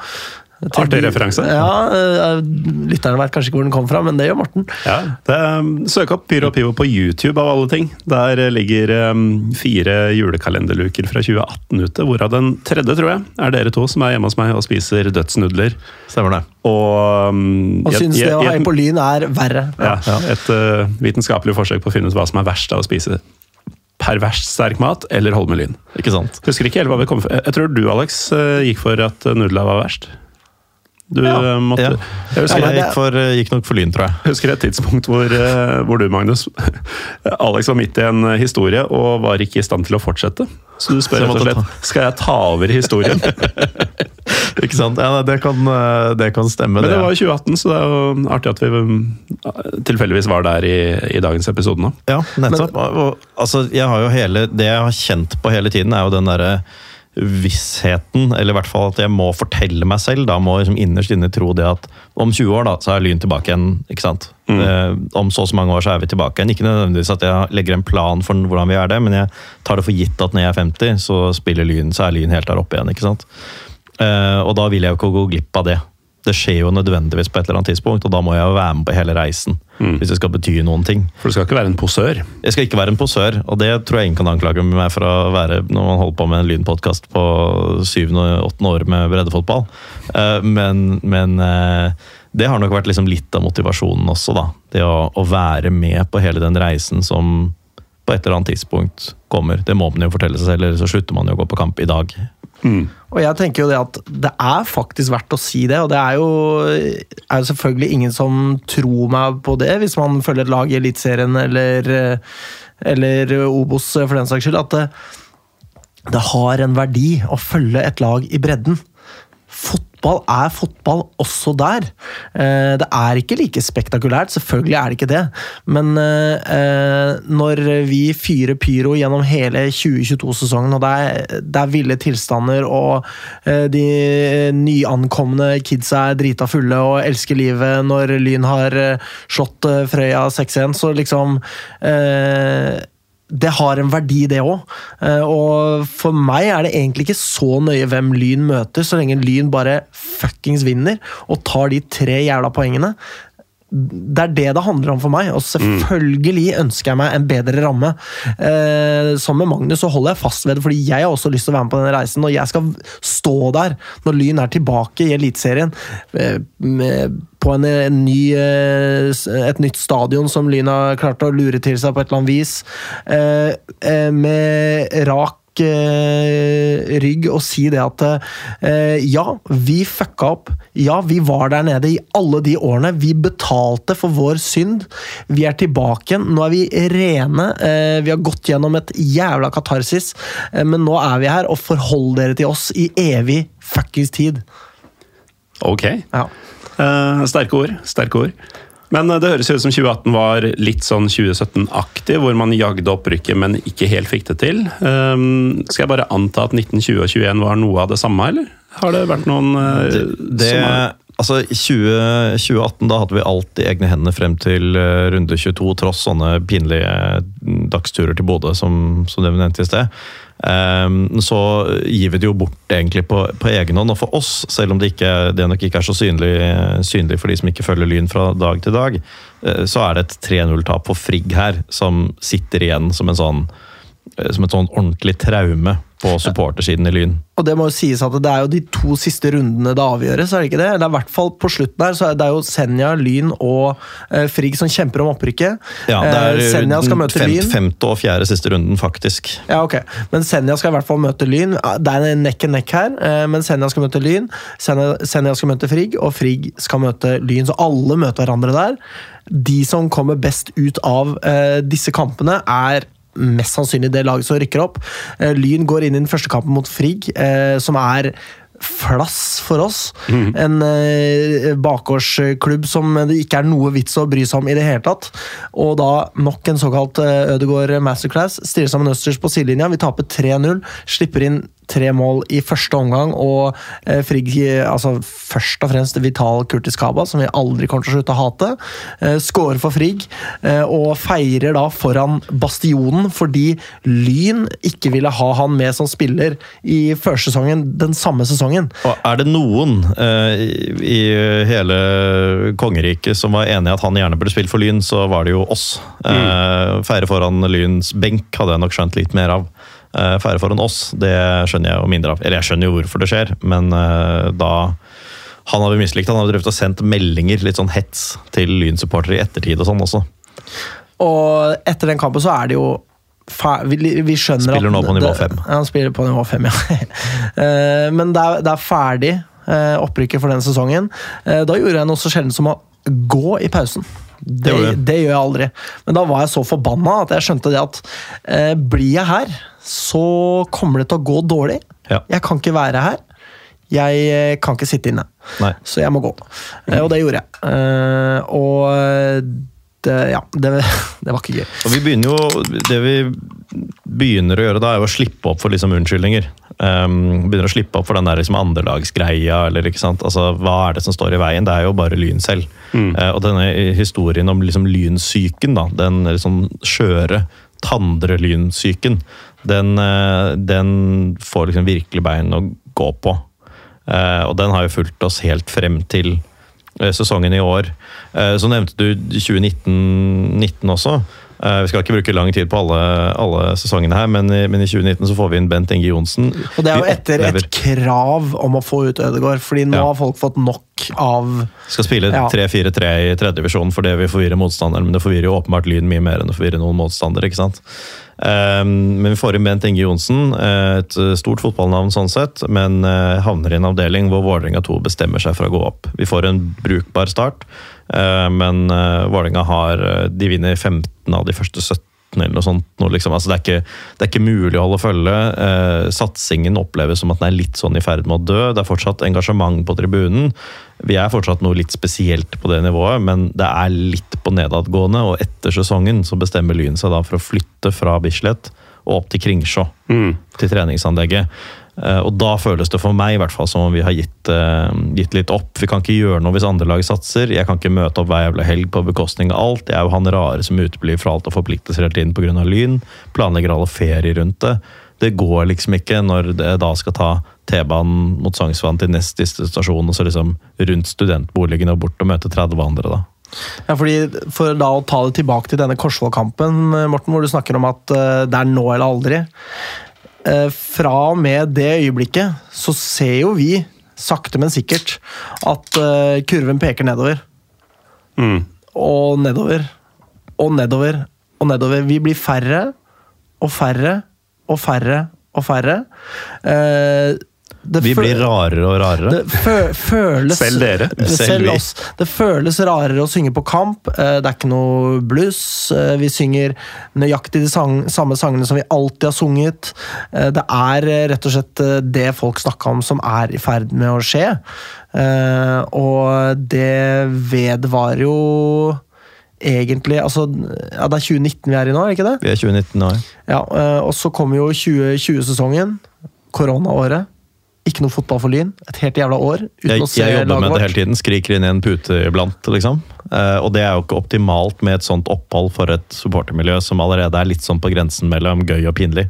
Artig referanse. Ja, eh, Lytterne vet kanskje ikke hvor den kom fra, men det gjør Morten. Ja, det, um, Søk opp Pyro og Pivo på YouTube, av alle ting. Der eh, ligger um, fire julekalenderluker fra 2018 ute, hvorav den tredje, tror jeg, er dere to som er hjemme hos meg og spiser dødsnudler. Stemmer det. Og, um, Og syns det å heie på Lyn er verre. Ja, et uh, vitenskapelig forsøk på å finne ut hva som er verst av å spise perverst sterk mat eller Holmelyn. Ikke sant? Husker ikke helt hva vi kom for. Jeg tror du, Alex, gikk for at nudler var verst. Du Ja. uh, måtte Ja. Jeg husker, Ja, Jeg gikk, for, gikk nok for Lyn, tror jeg. jeg husker et tidspunkt hvor, uh, hvor du, Magnus Alex var midt i en historie og var ikke i stand til å fortsette. Så du spør rett og slett skal jeg ta over historien. Ikke sant? Ja, det, kan, eh, det kan stemme, Men det det. var i 2018, så det er jo artig at vi tilfeldigvis var der i, i dagens episode nå. Ja, nettopp. og, altså, jeg har jo hele, det jeg har kjent på hele tiden, er jo den derre vissheten, eller i hvert fall at jeg må fortelle meg selv, da må jeg liksom innerst inne tro det at om 20 år da, så er Lyn tilbake igjen. ikke sant? Eh, om så og så mange år så er vi tilbake igjen. Ikke nødvendigvis at jeg legger en plan for hvordan vi er det, men jeg tar det for gitt at når jeg er 50, så spiller Lyn, så er Lyn helt der oppe igjen. ikke sant? Eh, og da vil jeg jo ikke gå glipp av det. Det skjer jo nødvendigvis på et eller annet tidspunkt, og da må jeg jo være med på hele reisen. Hvis det skal bety noen ting. For du skal ikke være en posør. Jeg skal ikke være en posør, og det tror jeg ingen kan anklage meg for å være når man holder på med en lynpodkast på syvende og åttende år med breddefotball. Eh, Men, men eh, det har nok vært liksom litt av motivasjonen også, da. Det å, å være med på hele den reisen som på et eller annet tidspunkt kommer. Det må man jo fortelle seg selv, eller så slutter man jo å gå på kamp i dag. Og jeg tenker jo det at det er faktisk verdt å si det, og det er jo, er selvfølgelig ingen som tror meg på det, hvis man følger et lag i Eliteserien eller, eller Obos for den saks skyld, at det, det har en verdi å følge et lag i bredden. Fotball er fotball også der. Eh, Det er ikke like spektakulært, selvfølgelig er det ikke det. Men eh, når vi fyrer pyro gjennom hele 2022-sesongen, og det er, det er ville tilstander, og eh, de nyankomne kidsa er drita fulle og elsker livet når Lyn har eh, slått eh, Frøya 6-1, så liksom eh, det har en verdi, det òg. Og for meg er det egentlig ikke så nøye hvem Lyn møter, så lenge Lyn bare fuckings vinner og tar de tre jævla poengene. Det er det det handler om for meg, og selvfølgelig ønsker jeg meg en bedre ramme. Eh, som med Magnus så holder jeg fast ved det, fordi jeg har også lyst til å være med på denne reisen. Og jeg skal stå der når Lyn er tilbake i Eliteserien. Eh, på en, en ny, eh, et nytt stadion som Lyn har klart å lure til seg på et eller annet vis. Eh, eh, med rak rygg og si det at eh, ja, vi fucka opp. Ja, vi var der nede i alle de årene. Vi betalte for vår synd. Vi er tilbake igjen. Nå er vi rene. Eh, vi har gått gjennom et jævla katarsis, eh, men nå er vi her, og forhold dere til oss i evig fuckings tid. Ok. Ja. Eh, sterke ord. Sterke ord. Men eh, det høres ut som 2018 var litt sånn 2017-aktig, hvor man jagde opprykket, men ikke helt fikk det til. Um, skal jeg bare anta at 1920 og 21 var noe av det samme, eller? Har det vært noen det, Det, som har altså, i 20, 2018 da hadde vi alt i egne hender frem til eh, runde 22, tross sånne pinlige mm, dagsturer til Bodø, som, som det vi nevnte i sted. Um, så gir vi det jo bort egentlig på, på egen hånd. Og for oss, selv om det, ikke, det nok ikke er så synlig, synlig for de som ikke følger Lyn fra dag til dag, eh, så er det et 3-0-tap for Frigg her, som sitter igjen som, sånn, eh, som et sånn ordentlig traume på supportersiden i Lyn. Og det må jo sies at det er jo de to siste rundene det avgjøres, er det ikke det? Det er i hvert fall på slutten her, så er det jo Senja, Lyn og eh, Frigg som kjemper om opprykket. Ja, det er Eh, Senja skal møte fem, Lyn. femte og fjerde siste runden, faktisk. Ja, ok. Men Senja skal i hvert fall møte Lyn. Det er en nekk en nekk her, eh, men Senja skal møte Lyn. Senja, Senja skal møte Frigg, og Frigg skal møte Lyn. Så alle møter hverandre der. De som kommer best ut av eh, disse kampene, er mest sannsynlig det laget som rykker opp. Eh, Lyn går inn i den første kampen mot Frigg, eh, som er flass for oss. En eh, bakgårdsklubb som det ikke er noe vits å bry seg om i det hele tatt. Og da nok en såkalt eh, Ødegaard masterclass. Stiller sammen østers på sidelinja. Vi taper 3-0. Slipper inn tre mål i første omgang, og eh, Frigg altså først og fremst Vital Kurtis Kaba, som vi aldri kommer til å slutte å hate, eh, scorer for Frigg eh, og feirer da foran Bastionen fordi Lyn ikke ville ha han med som spiller i førsesongen den samme sesongen. Og er det noen eh, i hele kongeriket som var enig i at han gjerne burde spilt for Lyn, så var det jo oss. Eh, feire foran Lyns benk hadde jeg nok skjønt litt mer av. Eh, feire foran oss, det skjønner jeg jo mindre av. Eller jeg skjønner jo hvorfor det skjer, men eh, da han hadde mislikt Han hadde drevet og sendt meldinger, litt sånn hets, til Lyn-supportere i ettertid og sånn også. Og etter den kampen så er det jo vi, vi skjønner Spiller at nå på nivå fem. Ja, han spiller på nivå fem, ja. Eh, Men det er, det er ferdig opprykket for den sesongen. Da gjorde jeg noe så sjelden som å gå i pausen. Det, det, gjør jeg aldri. Men da var jeg så forbanna at jeg skjønte det at eh, blir jeg her, så kommer det til å gå dårlig. Ja. Jeg kan ikke være her. Jeg eh, kan ikke sitte inne. Nei. Så jeg må gå. Eh, Og det gjorde jeg. Eh, Og det, ja, det, det var ikke gøy. Og vi begynner jo, Det vi begynner å gjøre da, er jo å slippe opp for liksom unnskyldninger. Um, begynner å slippe opp for den der liksom andrelagsgreia. eller ikke sant? Altså, Hva er det som står i veien? Det er jo bare Lyn selv. Eh, og denne historien om liksom lynsyken, da, den liksom skjøre, tandre lynsyken, den, uh, den får liksom virkelig bein å gå på. Uh, og den har jo fulgt oss helt frem til eh, sesongen i år. Eh, Så nevnte du 2019 også. Eh, Vi skal ikke bruke lang tid på alle, alle sesongene her, men i, men i 2019 så får vi inn Bent Inge Johnsen. Og det er jo etter et krav om å få ut Ødegaard, fordi nå Ja. har folk fått nok av Skal spille 3-4-3 i tredjedivisjon for det vil forvirre motstanderen, men det forvirrer jo åpenbart Lyn mye mer enn det forvirrer noen motstandere. ikke sant? Um, men vi får inn Bent Inge Johnsen, eh, et stort fotballnavn sånn sett, men eh, havner i en avdeling hvor Vålerenga 2 bestemmer seg for å gå opp. Vi får en brukbar start, eh, men uh, Vålerenga har eh, De vinner 15 av de første 17 eller noe sånt. Noe liksom. altså, det, er ikke, det er ikke mulig å holde følge. Eh, satsingen oppleves som at den er litt sånn i ferd med å dø. Det er fortsatt engasjement på tribunen. Vi er fortsatt noe litt spesielt på det nivået, men det er litt på nedadgående. Og etter sesongen så bestemmer Lyn seg da for å flytte fra Bislett og opp til Kringsjå, Mm. til treningsanlegget. Eh, Og da føles det for meg i hvert fall som om vi har gitt, eh, gitt litt opp. Vi kan ikke gjøre noe hvis andre lag satser. Jeg kan ikke møte opp hver jævla helg på bekostning av alt. Jeg er jo han rare som uteblir fra alt og forpliktelser hele tiden pga. Lyn. Planlegger alle ferier rundt det. Det går liksom ikke når det da skal ta T-banen mot Sognsvann til nest siste stasjon, og så liksom rundt studentboligen og bort og møte 30 andre, da. Ja, fordi For da å ta det tilbake til denne Korsvoll-kampen, Morten, hvor du snakker om at eh, det er nå eller aldri. Eh, Fra og med det øyeblikket så ser jo vi, sakte, men sikkert, at eh, kurven peker nedover. Mm. Og nedover. Og nedover. Og nedover. Vi blir færre og færre og færre og færre. Eh, Vi blir rarere og rarere. det føles Selv dere. Selv Selv oss. Det føles rarere å synge på kamp. Eh, Det er ikke noe bluss. Eh, Vi synger nøyaktig de sang, samme sangene som vi alltid har sunget. Eh, Det er rett og slett det folk snakka om som er i ferd med å skje. Eh, Og det vedvarer jo egentlig altså, ja, Det er 2019 vi er i nå, er det ikke det? Vi er 2019 nå. ja. Ja, eh, Og så kommer jo 2020-sesongen. Koronaåret. Ikke noe fotball for Lyn. Et helt jævla år. Uten Jeg, å se jeg jobber med det hele tiden. Skriker inn i en pute iblant, liksom. Uh, og det er jo ikke optimalt med et sånt opphold for et supportermiljø som allerede er litt sånn på grensen mellom gøy og pinlig.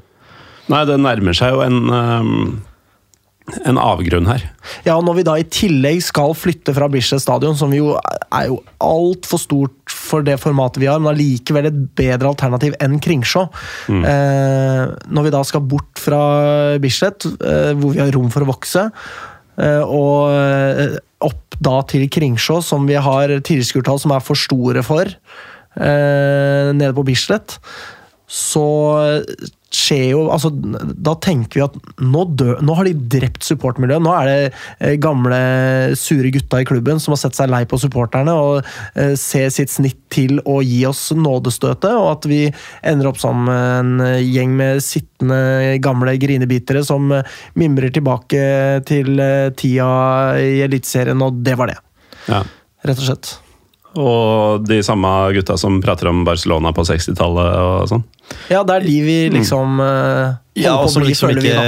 Nei, det nærmer seg jo en, um, en avgrunn her. Ja, og Når vi da i tillegg skal flytte fra Bislett stadion, som jo er jo altfor stort for det formatet vi har, men allikevel et bedre alternativ enn Kringsjå eh, Når vi da skal bort fra Bislett, eh, hvor vi har rom for å vokse, eh, og opp da til Kringsjå, som vi har tilskuertall som er for store for, eh, nede på Bislett, så skjer jo altså, Da tenker vi at nå, dø, nå har de drept supportmiljøet. Nå er det eh, gamle, sure gutta i klubben som har sett seg lei på supporterne og eh, ser sitt snitt til å gi oss nådestøtet, og at vi ender opp som en gjeng med sittende gamle grinebitere som eh, mimrer tilbake til eh, tida i Eliteserien, og det var det. Ja. Rett og slett. Og de samme gutta som prater om Barcelona på 60-tallet og sånn. Ja, det er de vi liksom mm. Ja, og som liksom ikke,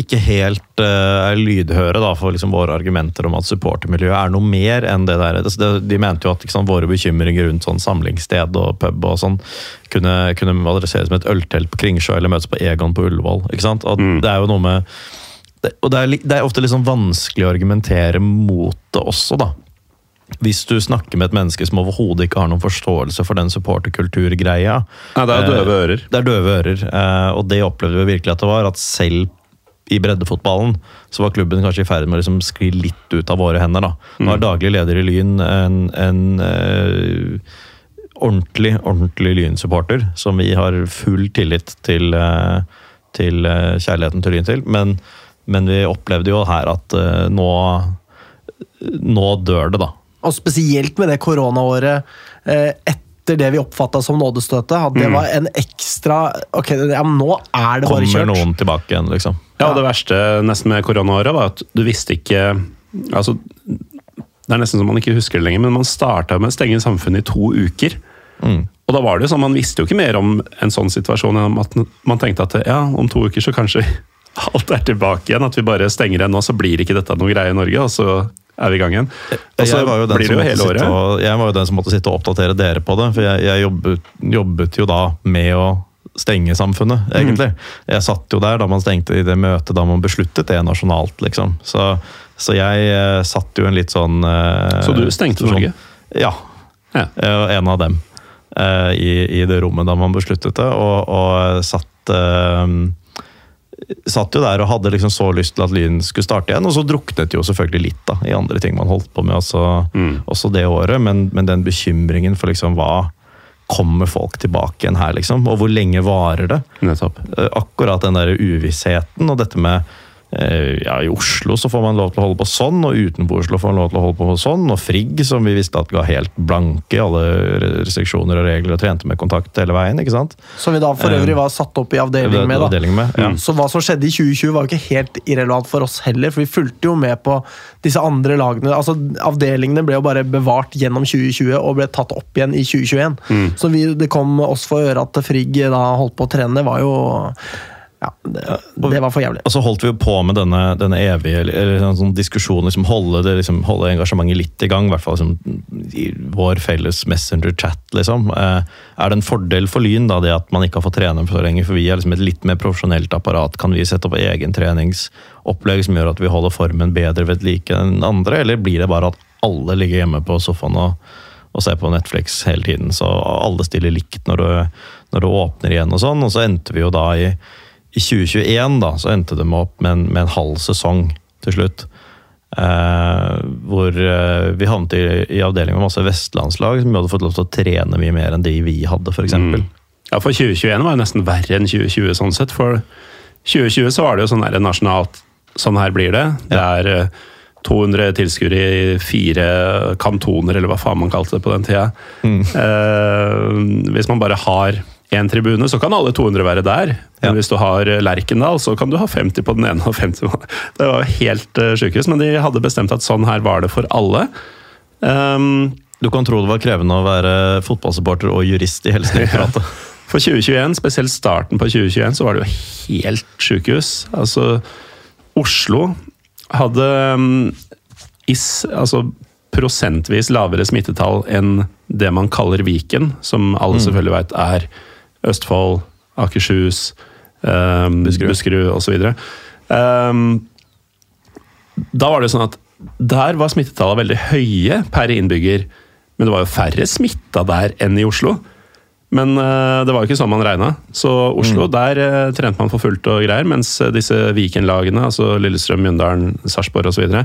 ikke helt uh, er lydhøre da, for liksom våre argumenter om at supportermiljøet er noe mer enn det der. Altså, det- De mente jo at ikke sant, våre bekymringer rundt sånn samlingssted og pub og sånn kunne, kunne adresseres med et øltelt på Kringsjå eller møtes på Egon på Ullevål. ikke sant? Mm. Det er jo noe med det, Og det er, det er ofte litt sånn vanskelig å argumentere mot det også, da. Hvis du snakker med et menneske som overhodet ikke har noen forståelse for den supporterkulturgreia, Nei, det er døve ører. det er døve ører, eh, og det opplevde vi virkelig at det var. At selv i breddefotballen så var klubben kanskje i ferd med å liksom skli litt ut av våre hender. da. Nå er daglig leder i Lyn en, en eh, ordentlig, ordentlig Lyn-supporter, som vi har full tillit til, eh, til eh, kjærligheten til Lyn til. Men, men vi opplevde jo her at eh, nå, nå dør det, da. Og spesielt med det koronaåret eh, etter det vi oppfatta som nådestøtet. At det var en ekstra Ok, ja, nå er det bare kjørt. Kommer noen tilbake igjen, liksom. Ja, og det verste nesten med koronaåret var at du visste ikke Altså, det er nesten som man ikke husker det lenger, men man starta med å stenge samfunnet i to uker. Mm. Og da var det jo sånn, Man visste jo ikke mer om en sånn situasjon enn at man tenkte at ja, om to uker så kanskje alt er tilbake igjen. At vi bare stenger igjen nå, så blir ikke dette noe greie i Norge. Og så er vi i gang igjen. Og så var jo den blir det som jo hele året. Og, jeg var jo den som måtte sitte og oppdatere dere på det, for jeg, jeg jobbet, jobbet jo da med å stenge samfunnet, Mm. egentlig. Jeg satt jo der da man stengte i det møtet da man besluttet det nasjonalt, liksom. Så, så jeg uh, satt jo en litt sånn uh, Så du stengte sånn- Norge? Ja. Ja. Var en av dem eh, i, i det rommet da man besluttet det, og, og satt eh, satt jo der og hadde liksom så lyst til at Lyn skulle starte igjen, og så druknet jo selvfølgelig litt da, i andre ting man holdt på med også, Mm. også det året, men, men den bekymringen for liksom hva kommer folk tilbake igjen her, liksom, og hvor lenge varer det? Nettopp. Eh, Akkurat den der uvissheten og dette med ja, I Oslo så får man lov til å holde på sånn, og utenfor Oslo får man lov til å holde på sånn. Og Frigg, som vi visste at ga helt blanke i alle restriksjoner og regler, og trente med kontakt hele veien. ikke sant? Som vi da for øvrig var satt opp i avdeling med. da. Avdeling med, ja. Så hva som skjedde i 2020 var jo ikke helt irrelevant for oss heller, for vi fulgte jo med på disse andre lagene. altså Avdelingene ble jo bare bevart gjennom 2020 og ble tatt opp igjen i 2021. Så vi, det kom oss for øre at Frigg da holdt på å trene, var jo ja, det, det var for jævlig. Og så holdt vi jo på med denne, denne evige sånn diskusjonen, liksom holde, det, liksom, holde engasjementet litt i gang. I hvert fall liksom, i vår felles Messenger-chat. Liksom. Eh, er det en fordel for Lyn da, det at man ikke har fått trene så lenge? For vi er liksom et litt mer profesjonelt apparat. Kan vi sette opp egen treningsopplegg som gjør at vi holder formen bedre ved like enn andre? Eller blir det bare at alle ligger hjemme på sofaen og, og ser på Netflix hele tiden? Så alle stiller likt når du, når du åpner igjen og sånn. Og så endte vi jo da i i 2021 da, så endte de opp med en, med en halv sesong til slutt. Eh, hvor eh, vi havnet i, i avdeling med masse vestlandslag som vi hadde fått lov til å trene mye mer enn de vi hadde, f.eks. Mm. Ja, for 2021 var jo nesten verre enn 2020 sånn sett. For 2020 så var det jo sånn her nasjonalt Sånn her blir det. Det er eh, 200 tilskuere i fire kantoner, eller hva faen man kalte det på den tida. Eh, hvis man bare har én tribune, så kan alle 200 være der. Men Ja. hvis du har Lerkendal, så kan du ha 50 på den ene og 50 på den Det var jo helt uh, sjukehus, men de hadde bestemt at sånn her var det for alle. Um, Du kan tro det var krevende å være fotballsupporter og jurist i Helsedirektoratet. For 2021, spesielt starten på 2021, så var det jo helt sjukehus. Altså, Oslo hadde um, is, altså, prosentvis lavere smittetall enn det man kaller Viken, som alle selvfølgelig vet er Østfold, Akershus, um, Buskerud. Buskerud osv. Um, da var det sånn at der var smittetallene veldig høye per innbygger, men det var jo færre smitta der enn i Oslo. Men uh, det var jo ikke sånn man regna. Så Oslo, der uh, trente man for fullt og greier. Mens eh, disse Viken-lagene, altså Lillestrøm, Mjøndalen, Sarpsborg osv.,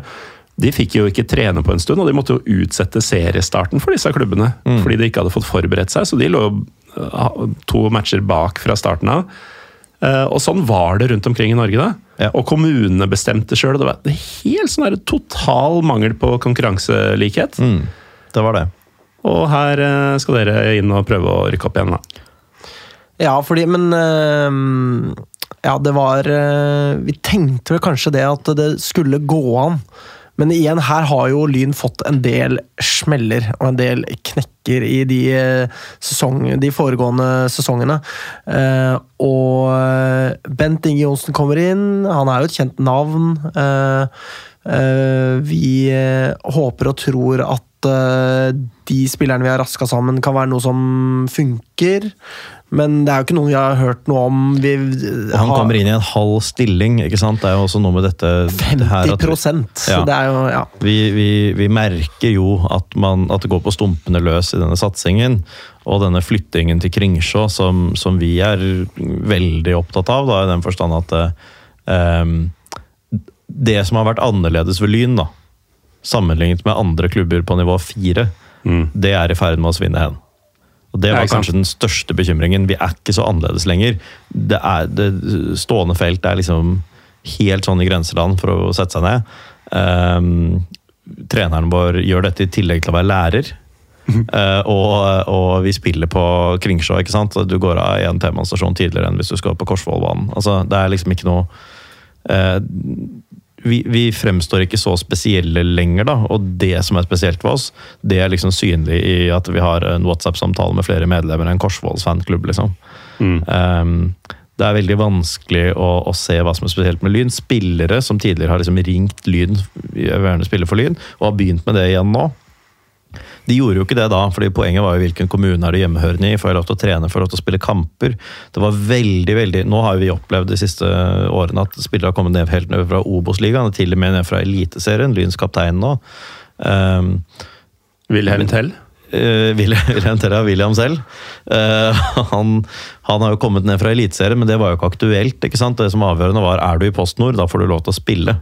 de fikk jo ikke trene på en stund, og de måtte jo utsette seriestarten for disse klubbene. Fordi de ikke hadde fått forberedt seg, så de lå jo to matcher bak fra starten av. Eh, og sånn var det rundt omkring i Norge da. Ja. Og kommunene bestemte sjøl. Det var det helt sånn her total mangel på konkurranselikhet. Mm, det var det. Og her eh, skal dere inn og prøve å rykke opp igjen, da. Ja, fordi Men eh, Ja, det var Vi tenkte vel kanskje det at det skulle gå an. Men igjen, her har jo Lyn fått en del smeller og en del knekker i de, eh, sesong, de foregående sesongene. Eh, og Bent Inge Johnsen kommer inn. Han er jo et kjent navn. Eh, vi håper og tror at de spillerne vi har raska sammen, kan være noe som funker. Men det er jo ikke noen vi har hørt noe om. Vi Og han kommer inn i en halv stilling, ikke sant? Det er jo også noe med dette det her 50 at Ja. Det er jo, ja. vi, vi, vi merker jo at, man, at det går på stumpene løs i denne satsingen. Og denne flyttingen til Kringsjå, som, som vi er veldig opptatt av, da, i den forstand at um, Det som har vært annerledes ved Lyn, da, sammenlignet med andre klubber på nivå fire, Mm. det er i ferd med å svinne hen. Og Det var ikke kanskje den største bekymringen. Vi er ikke så annerledes lenger. Det, er, det stående felt er liksom helt sånn i grenseland for å sette seg ned. Um, treneren vår gjør dette i tillegg til å være lærer. Uh, og, og vi spiller på Kringsjå, ikke sant. Du går av en T-banestasjon tidligere enn hvis du skal på Korsvollbanen. Altså, det er liksom ikke noe eh, vi, vi fremstår ikke så spesielle lenger, da. Og det som er spesielt for oss, det er liksom synlig i at vi har en WhatsApp-samtale med flere medlemmer enn Korsvolls fanklubb, liksom. Mm. Um, det er veldig vanskelig å, å se hva som er spesielt med Lyn. Spillere som tidligere har liksom ringt Lyn, gjerne spille for Lyn, og har begynt med det igjen nå. De gjorde jo ikke det da, fordi poenget var jo hvilken kommune er du hjemmehørende i. Får jeg lov til å trene, får jeg lov til å spille kamper? Det var veldig, veldig Nå har vi opplevd de siste årene at spillere har kommet ned, helt ned fra Obos-ligaen, til og med ned fra Eliteserien. Lyns kaptein nå. Um, Wilhelm Tell. Uh, William Terra William selv. Uh, han, han har jo kommet ned fra Eliteserien, men det var jo ikke aktuelt. ikke sant? Det som var avgjørende var er du i Post Nord, da får du lov til å spille.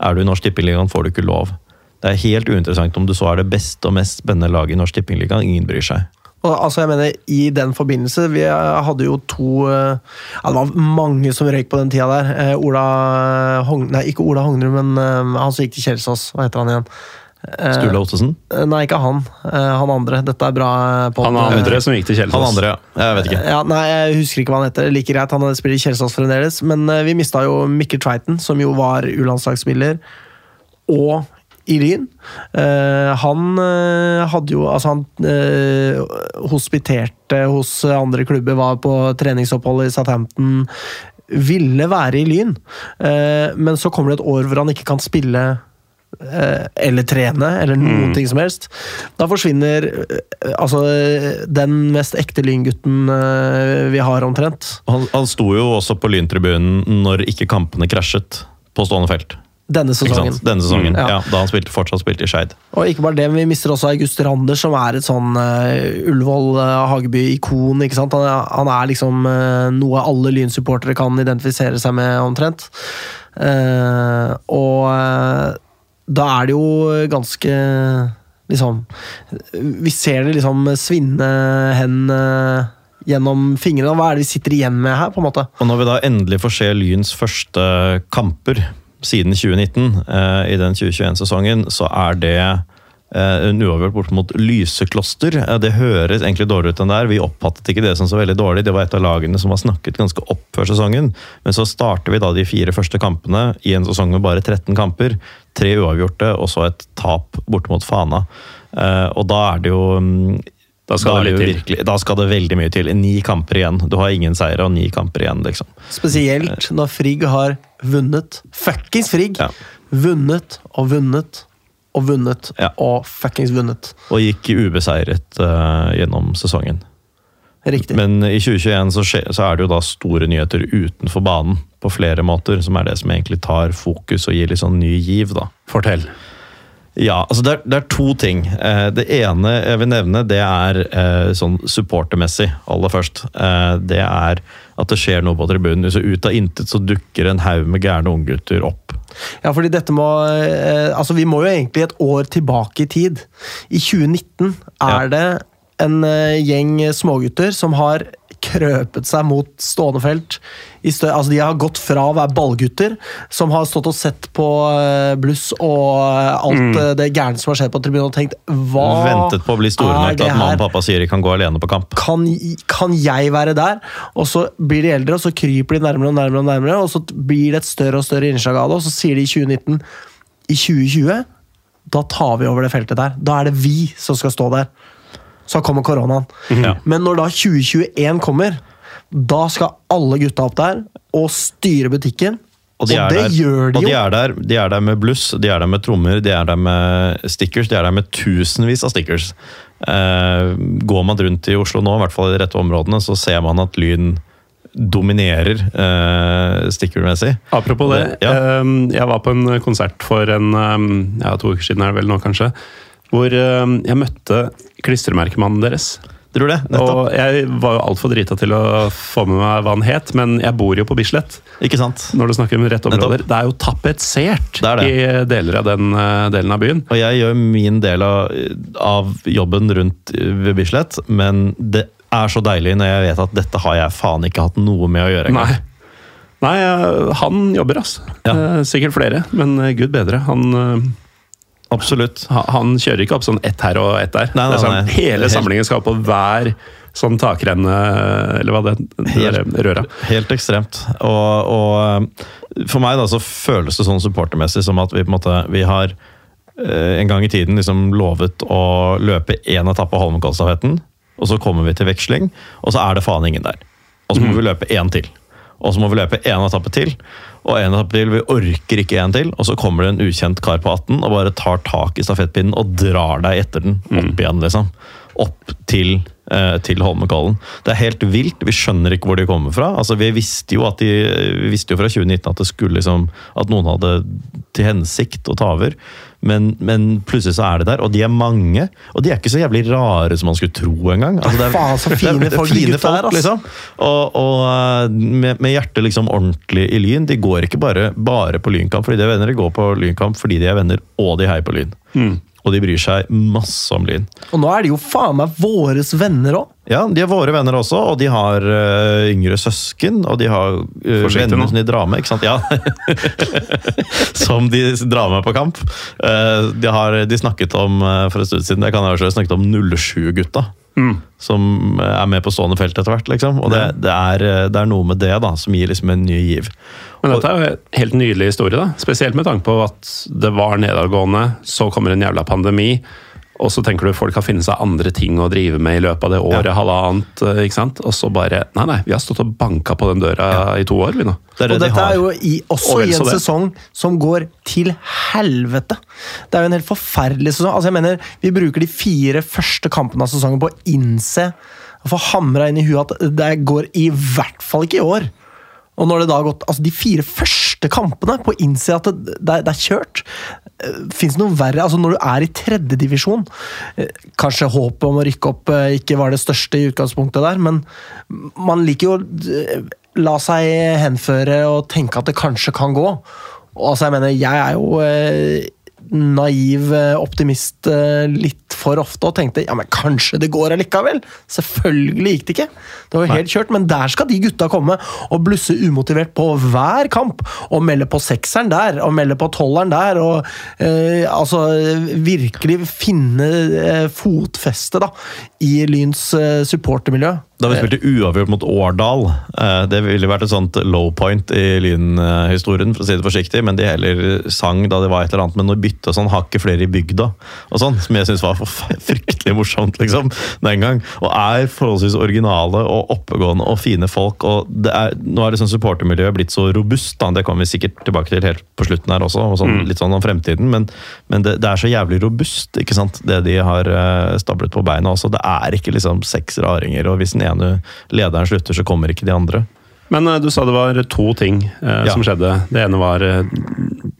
Er du i Norsk Tippeligaen, får du ikke lov. Det er helt uinteressant om du så er det beste og mest spennende laget i Norsk Tippingliga. Ingen bryr seg. Og, altså, jeg mener, I den forbindelse Vi hadde jo to eh, ja, Det var mange som røyk på den tida der. Eh, Ola Hong, Nei, ikke Ola Hognrud, men eh, han som gikk til Kjelsås. Hva heter han igjen? Eh, Sturle Ottesen? Nei, ikke han. Eh, han andre. Dette er bra. På, Han andre som gikk til Kjelsås. Han andre, ja. Jeg vet ikke. Ja, nei, Jeg husker ikke hva han heter. Like greit, Han spiller i Kjelsås fremdeles. Men eh, vi mista jo Mikkel Tveiten, som jo var U-landslagsspiller, og i Lyn. Eh, han uh, hadde jo Altså, han uh, hospiterte hos andre klubber, var på treningsopphold i Southampton. Ville være i Lyn, men så kommer det et år hvor han ikke kan spille eller trene, eller noen ting som helst. Da forsvinner altså den mest ekte Lyngutten vi har, omtrent. Han, han sto jo også på Lyntribunen når ikke kampene krasjet på stående felt. Denne sesongen. Denne sesongen, Mm, ja. ja. Da han spilte, fortsatt spilte i Skeid. Og ikke bare det, men vi mister også August Rander, som er et sånn uh, Ullevål uh, Hageby-ikon. ikke sant? Han er, han er liksom uh, noe alle Lyn-supportere kan identifisere seg med, omtrent. Uh, og eh, da er det jo ganske Liksom Vi ser det liksom svinne hen eh, gjennom fingrene. Hva er det vi sitter igjen med her, på en måte? Og når vi da endelig får se Lyns første kamper siden 2019, eh, i den 2021-sesongen, så er det eh, en uavgjort bort mot Lysekloster. Eh, det høres egentlig dårlig ut enn der. Vi oppfattet ikke det som så veldig dårlig. Det var et av lagene som var snakket ganske opp før sesongen. Men så starter vi da de fire første kampene i en sesong med bare 13 kamper. Tre uavgjorte og så et tap borte mot Fana. Og da er det jo mm, Da skal da, det virkelig, da skal det veldig mye til. Ni kamper igjen. Du har ingen seire og ni kamper igjen, liksom. Spesielt når Frigg har vunnet. Fuckings Frigg! Ja. Vunnet og vunnet og vunnet Ja. og fuckings vunnet. Og gikk ubeseiret uh, gjennom sesongen. Riktig. Men i 2021 så, skje, så er det jo da store nyheter utenfor banen på flere måter, som er det som egentlig tar fokus og gir litt sånn ny giv, da. Fortell. Ja, altså det er, det er to ting. Eh, det ene jeg vil nevne, det er eh, sånn supportermessig, aller først. Eh, det er at det skjer noe på tribunen. Så ut av intet så dukker en haug med gærne unggutter opp. Ja, fordi dette må Altså, vi må jo egentlig et år tilbake i tid. I 2019 er Ja. det en gjeng smågutter som har krøpet seg mot stående felt. Altså, de har gått fra å være ballgutter, som har stått og sett på eh, bluss og eh, alt mm. det gærne som har skjedd på tribunen, og tenkt hva Ventet på å bli store nok til at mamma og pappa sier de kan gå alene på kamp. kan, kan jeg være der? Og så blir de eldre, og så kryper de nærmere og nærmere, og nærmere, og så blir det et større og større innslag av det, og så sier de i 2019 I 2020, da tar vi over det feltet der. Da er det vi som skal stå der. Så kommer koronaen. Ja. Men når da 2021 kommer, da skal alle gutta opp der og styre butikken. Og, de er det der, gjør de og de jo. er, der, de er der med bluss, de er der med trommer, de er der med stickers, de er der med tusenvis av stickers. Eh, går man rundt i Oslo nå, i hvert fall i de rette områdene, så ser man at Lyn dominerer eh, stickermessig. Apropos det, Ja. eh, jeg var på en konsert for en, ehm, ja, to uker siden, er det vel nå kanskje, hvor ehm, jeg møtte klistremerkemannen deres. Tror det? Nettopp. Og jeg var jo altfor drita til å få med meg hva han het, men jeg bor jo på Bislett. Ikke sant? Når du snakker om rette Nettopp. områder. Det er jo tapetsert Det er det. i deler av den eh, delen av byen. Og jeg gjør min del av, av jobben rundt ved Bislett, men det er så deilig når jeg vet at dette har jeg faen ikke hatt noe med å gjøre. engang. Nei. Nei, eh, han jobber, altså. Ja. Eh, Sikkert flere, men eh, gud bedre. Han, eh, Absolutt. ha- han kjører ikke opp sånn ett her og ett der. Nei, nei, sånn, nei. Hele samlingen skal på hver sånn takrenne, eller hva det, det der røra. Helt ekstremt. Og, og eh, for meg da så føles det sånn supportermessig som at vi på en måte vi har eh, en gang i tiden liksom lovet å løpe én etappe av Holmenkollstafetten, og så kommer vi til veksling, og så er det faen ingen der. Og så må vi løpe én til. Og så må vi løpe én etappe til, og en etappe til. Vi orker ikke en til, og så kommer det en ukjent kar på 18 og bare tar tak i stafettpinnen og drar deg etter den opp igjen, liksom. Opp til, eh, til Holmenkollen. Det er helt vilt. Vi skjønner ikke hvor de kommer fra. Altså, vi visste jo at de, vi visste jo fra 2019 at det skulle liksom, at noen hadde til hensikt å ta over. Men, men plutselig så er det der, og de er mange. Og de er ikke så jævlig rare som man skulle tro engang. Altså, det er- Faen, så fine det er folk fine folk, ass. liksom. Og, og eh, med, med hjertet liksom ordentlig i Lyn. De går ikke bare, bare på Lynkamp fordi de er venner, de går på Lynkamp fordi de er venner, og de heier på Lyn. Og de bryr seg masse om Lyn. Og nå er de jo faen meg våres venner òg. Ja, de er våre venner også, og de har uh, yngre søsken, og de har uh, venner som de drar med, ikke sant? Ja. som de drar med på kamp. Uh, de har de snakket om, for en stund siden, det kan jeg også snakket om 07-gutta. Som er med på stående felt etter hvert, liksom. Og det, det, er, eh, det er noe med det da, som gir liksom en ny giv. Men dette er jo en helt nydelig historie, da. Spesielt med tanke på at det var nedadgående, så kommer en jævla pandemi. Og så tenker du folk har funnet seg andre ting å drive med i løpet av det året, halvannet. eh, ikke sant? Og så bare Nei, nei, vi har stått og banka på den døra i to år, vi nå. Det er det Og de dette har. er jo i, også Og i en det. sesong som går til helvete. Det er jo en helt forferdelig sesong. Altså jeg mener, Vi bruker de fire første kampene av sesongen på å innse og få hamra inn i huet at det går i hvert fall ikke i år. Og når det da har gått altså de fire første kampene på å innse at det, det, er, det er kjørt Fins det noe verre? altså Når du er i tredjedivisjon Kanskje håpet om å rykke opp eh, ikke var det største i utgangspunktet der, men man liker jo å eh, la seg henføre og tenke at det kanskje kan gå. Og altså, jeg mener, jeg er jo eh, naiv eh, optimist eh, litt for ofte og tenkte ja, men kanskje det går allikevel. Selvfølgelig gikk det ikke. Det var helt kjørt, men der skal de gutta komme og blusse umotivert på hver kamp. Og melde på sekseren der, og melde på tolveren der. Og eh, altså virkelig finne eh, fotfeste da, i Lyns eh, supportermiljø. Da vi spilte uavgjort mot Årdal, eh, det ville vært et sånt low point i Lyn-historien, for å si det forsiktig, men de heller sang da det var et eller annet med noe bytte og sånn, hakket flere i bygda, og sånn, som jeg synes var fryktelig morsomt, liksom, den gang. Og er forholdsvis originale og oppegående og fine folk, og det er, nå er det sånn supportermiljøet blitt så robust, da, det kommer vi sikkert tilbake til helt på slutten her også, og sånn, litt sånn om fremtiden, men, men det, det er så jævlig robust, ikke sant, det de har eh, stablet på beina også. Det er ikke liksom seks raringer, og hvis den ene lederen slutter, så kommer ikke de andre. Men eh, du sa det var to ting eh, Ja. som skjedde. Det ene var eh,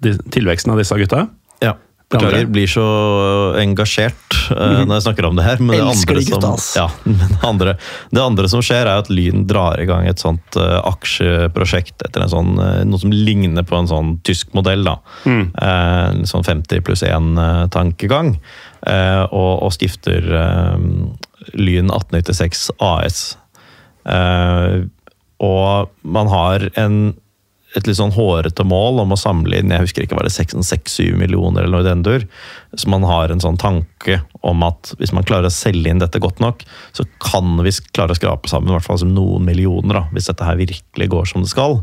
de, tilveksten av disse gutta. Ja. Beklager, blir så engasjert uh, når jeg snakker om det her. Men det andre, som, ja, men det, andre, det andre som skjer, er at Lyn drar i gang et sånt uh, aksjeprosjekt etter en sånn, uh, noe som ligner på en sånn tysk modell. da. Mm. Eh, sånn 50 pluss 1-tankegang. og, og stifter eh, Lyn 1896 AS. Eh, og man har en, et litt sånn hårete mål om å samle inn jeg husker ikke, var det 6-7 millioner eller noe i den dur. Så man har en sånn tanke om at hvis man klarer å selge inn dette godt nok, så kan vi klare å skrape sammen i hvert fall som noen millioner, da, hvis dette her virkelig går som det skal.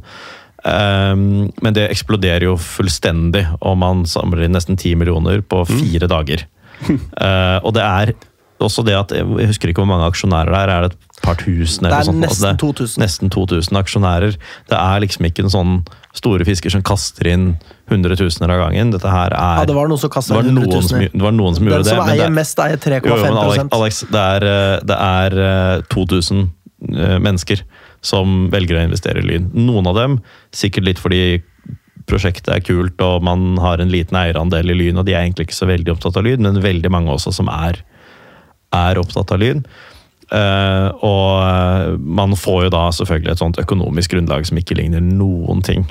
Um, men det eksploderer jo fullstendig, og man samler inn nesten 10 millioner på fire dager. Uh, og det er også det at Jeg husker ikke hvor mange aksjonærer det er. Er det et par tusen? Det er noe sånt? nesten Altså, 2000. Nesten 2000 aksjonærer. Det er liksom ikke en sånn store fisker som kaster inn hundretusener av gangen. Dette her er Ja, det var noen som det kasta var 100 noen som, 000. det var noen som Den gjorde det. som men det eier er- mest, eier jo, jo, men Alex, 3,5 Alex, det er, eh, det er eh, 2000 eh, mennesker som velger å investere i Lyn. Noen av dem sikkert litt fordi prosjektet er kult og man har en liten eierandel i Lyn, og de er egentlig ikke så veldig opptatt av Lyn, men veldig mange også som er, er opptatt av lyd. Uh, og eh, man får jo da selvfølgelig et sånt økonomisk grunnlag som ikke ligner noen ting.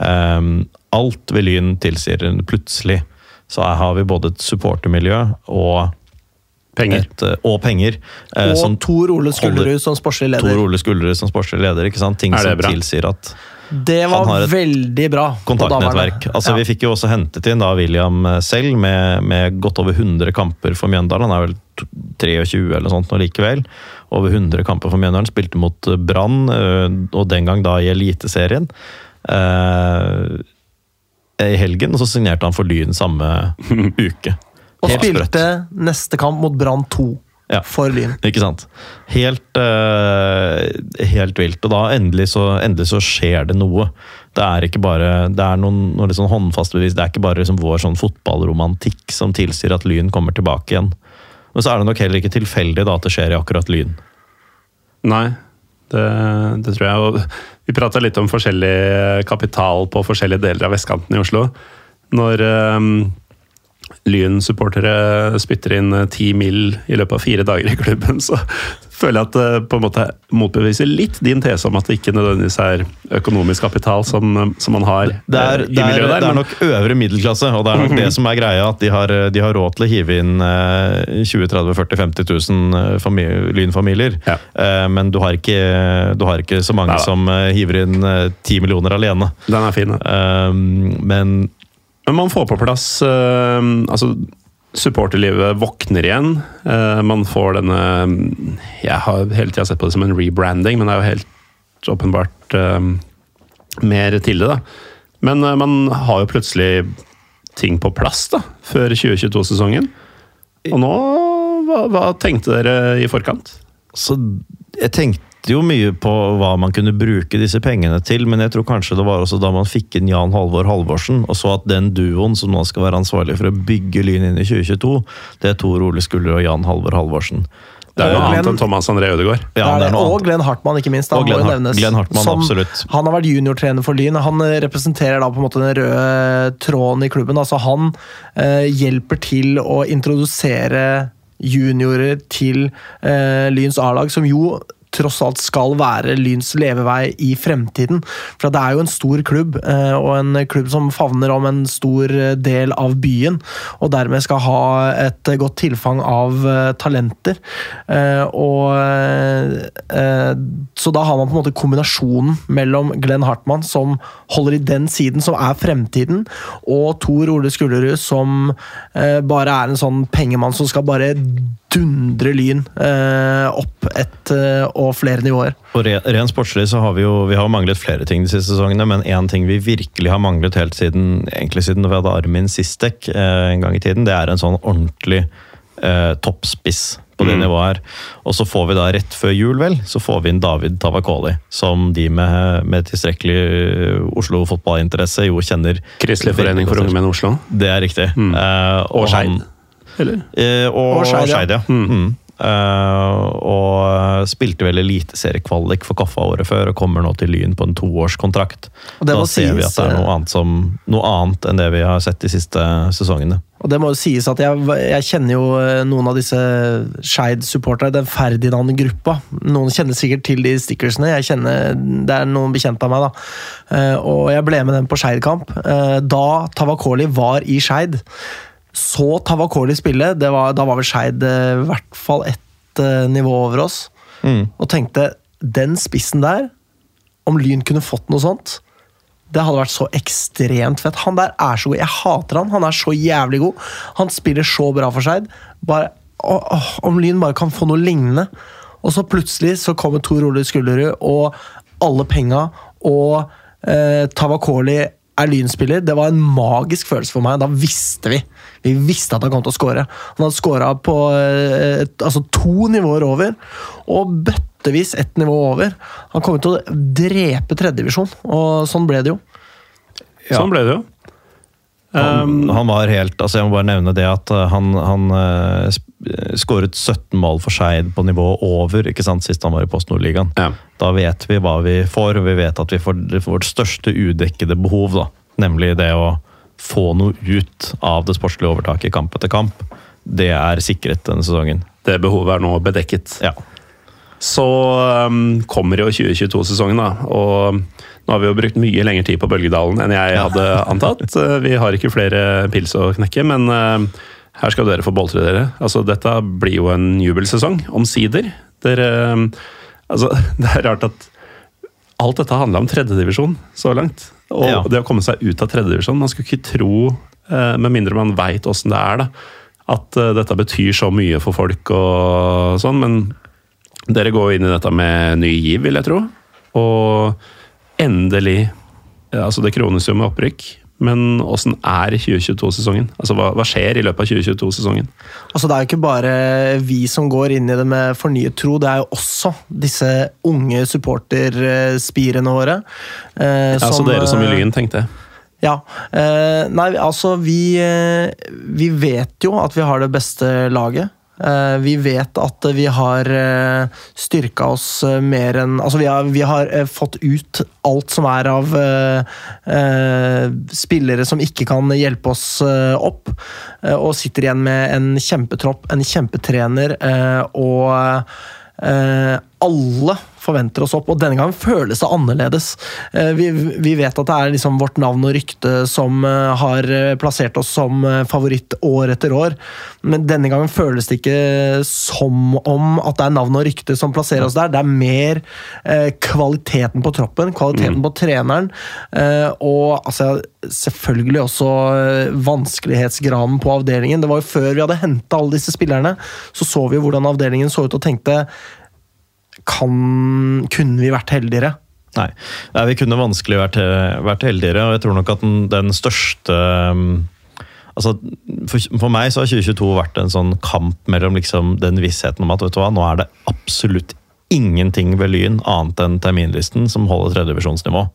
Um, alt ved Lyn tilsier plutselig så har vi både et supportermiljø og Penger. et, eh, og penger. Uh, Og som Tor Ole Skullerud som sportslig Tor leder. Ole Skullerud som sportslig leder. ikke sant? Ting som bra? tilsier at Det Han var har et veldig bra. kontaktnettverk. Altså Ja. Vi fikk jo også hentet inn da William selv med, med godt over 100 kamper for Mjøndalen. Han er vel 23 eller sånt nå likevel. Over 100 kamper for Mjøndalen. Spilte mot eh, Brann, øh, og den gang da i Eliteserien. Eh, I helgen, og så signerte han for Lyn samme uke. Og spilte sprøtt. neste kamp mot Brann 2 Ja. for Lyn. Ikke sant? Helt, eh, helt vilt. Og da endelig så, endelig så skjer det noe. Det er ikke bare det er noen, noen liksom håndfaste bevis. Det er ikke bare liksom vår sånn fotballromantikk som tilsier at Lyn kommer tilbake igjen. Men så er det nok heller ikke tilfeldig da at det skjer i akkurat Lyn. Nei, det, det tror jeg. Vi prata litt om forskjellig kapital på forskjellige deler av vestkanten i Oslo. Når um, Lyn-supportere spytter inn eh, ti mil i løpet av fire dager i klubben, så føler jeg at det på en måte motbeviser litt din tese om at det ikke nødvendigvis er økonomisk kapital som, som man har Det er, eh, i er, miljøet der. det er men- nok øvre middelklasse, og det er nok det som er greia. At de har, de har råd til å hive inn eh, 20 30 40 50 000 eh, fami- Lyn-familier. Ja. Eh, Men du har, ikke, du har ikke så mange Neida. som eh, hiver inn eh, 10 millioner alene. Den er fin. ja. Eh, Men Men man får på plass uh, altså Supporterlivet våkner igjen. Eh, man får denne Jeg har hele tida sett på det som en rebranding, men det er jo helt åpenbart eh, mer til det. da. Men man har jo plutselig ting på plass da, før 2022-sesongen. Og nå hva, hva tenkte dere i forkant? så jeg tenkte jo mye på hva man kunne bruke disse pengene til, men jeg tror kanskje det var også da man fikk inn Jan Halvor Halvorsen, og så at den duoen som nå skal være ansvarlig for å bygge Lyn inn i 2022, det er Tor Ole Skuller og Jan Halvor Halvorsen. Det er Og noe annet enn Thomas André Ødegaard. Ja, Det er det noe og. Glenn Hartmann, ikke minst. Og Han Glenn må nevnes. Glenn Hartmann, Som- absolutt. Han har vært juniortrener for Lyn. Han eh, representerer da på en måte den røde tråden i klubben. Altså Han eh, hjelper til å introdusere juniorer til eh, Lyns A-lag, som jo tross alt skal være Lyns levevei i fremtiden. For det er jo en stor klubb, eh, og en klubb som favner om en stor eh, del av byen. Og dermed skal ha et godt tilfang av eh, talenter. Og Så da har man på en måte kombinasjonen mellom Glenn Hartmann, som holder i den siden som er fremtiden, og Tor Ole Skullerud, som bare er en sånn pengemann som skal bare dundre Lyn eh, opp ett eh, og flere nivåer. Og re, Rent sportslig så har vi jo vi har manglet flere ting de siste sesongene, men én ting vi virkelig har manglet helt siden egentlig siden vi hadde Armin Sistek eh, en gang i tiden, det er en sånn ordentlig eh, toppspiss på det Mm. nivået her. Og så får vi da rett før jul, vel, så får vi inn David Tavakoli, som de med, med tilstrekkelig eh, Oslo fotballinteresse jo kjenner Kristelig forening for unge menn Oslo. Det er riktig. Mm. Eh, Og og han- Eller? Eh, og, Og Skeid, ja. Mm. Mm. Uh, og spilte vel eliteseriekvalik for Koffa året før, og kommer nå til Lyn på en toårskontrakt. Da ser vi at det er eh, noe annet, som, noe annet enn det vi har sett de siste sesongene. Og det må jo sies at jeg, jeg kjenner jo eh, noen av disse Skeid-supporterne, den Ferdinand-gruppa. Noen kjenner sikkert til de stickersene. Jeg kjenner, Det er noen bekjente av meg, da. Uh, Og jeg ble med dem på Skeid-kamp. Uh, Da Tavakoli var i Skeid, så Tavakoli spille. Det var, da var vel Skeid eh, i hvert fall ett eh, nivå over oss. Mm. Og tenkte den spissen der, om Lyn kunne fått noe sånt det hadde vært så ekstremt fett. Han der er så god. Jeg hater han. Han er så jævlig god. Han spiller så bra for å, om Lyn bare kan få noe lignende. Og så plutselig så kommer Tor Ole Skullerud og alle penga, og eh, Tavakoli er Lynspiller. Det var en magisk følelse for meg. Da visste vi. Vi visste at han kom til å score. Han hadde skåra på eh, altså to nivåer over. Og bøttevis ett nivå over. Han kom til å drepe tredjedivisjon, og sånn ble det jo. Ja. Sånn ble det jo. Han, um, han, var helt altså Jeg må bare nevne det at uh, han, han uh, skåret 17 mål for Skeid på nivå over ikke sant, sist han var i Post Nordligaen. Ja. Da vet vi hva vi får, og vi vet at vi får vårt største udekkede behov. Da. Nemlig det å få noe ut av det sportslige overtaket kamp etter kamp. Det er sikret denne sesongen. Det behovet er nå bedekket. Ja. Så um, kommer jo 2022-sesongen, da. Og nå har vi jo brukt mye lengre tid på Bølgedalen enn jeg hadde antatt. Uh, vi har ikke flere pils å knekke, men uh, her skal dere få boltre dere. Altså, dette blir jo en jubelsesong, omsider. Dere um, Altså, det er rart at alt dette handla om tredjedivisjon så langt. Og ja. det å komme seg ut av tredjedivisjon Man skulle ikke tro, uh, med mindre man veit åssen det er, da, at dette betyr så mye for folk og sånn, men dere går inn i dette med ny giv, vil jeg tro. Og endelig Altså, det krones jo med opprykk. Men åssen er 2022-sesongen? Altså, hva, hva, skjer i løpet av 2022-sesongen? Altså, Det er jo ikke bare vi som går inn i det med fornyet tro, det er jo også disse unge supporterspirene våre. Eh, ja, som, så dere som i Lyn, tenkte jeg. Ja. Eh, nei, altså vi, eh, vi vet jo at vi har det beste laget. Eh, vi vet at vi har eh, styrka oss eh, mer enn Altså, vi har, vi har, fått ut alt som er av spillere som ikke kan hjelpe oss opp, og sitter igjen med en kjempetropp, en kjempetrener og alle forventer oss opp, og denne gangen føles det annerledes. Eh, vi, vi vet at det er liksom vårt navn og rykte som eh, har eh, plassert oss som favoritt år etter år, men denne gangen føles det ikke som om at det er navn og rykte som plasserer oss der. Det er mer kvaliteten på troppen, kvaliteten mm. på treneren, og altså, selvfølgelig også vanskelighetsgraden på avdelingen. Det var jo Før vi hadde henta alle disse spillerne, så så vi hvordan avdelingen så ut og tenkte kan, kunne vi vært heldigere? Nei. Nei, vi kunne vanskelig vært, vært, heldigere. og Jeg tror nok at den, den største um, altså, for, for, meg så har 2022 vært en sånn kamp mellom liksom den vissheten om at vet du hva, nå er det absolutt ingenting ved Lyn annet enn terminlisten som holder tredjevisjonsnivå.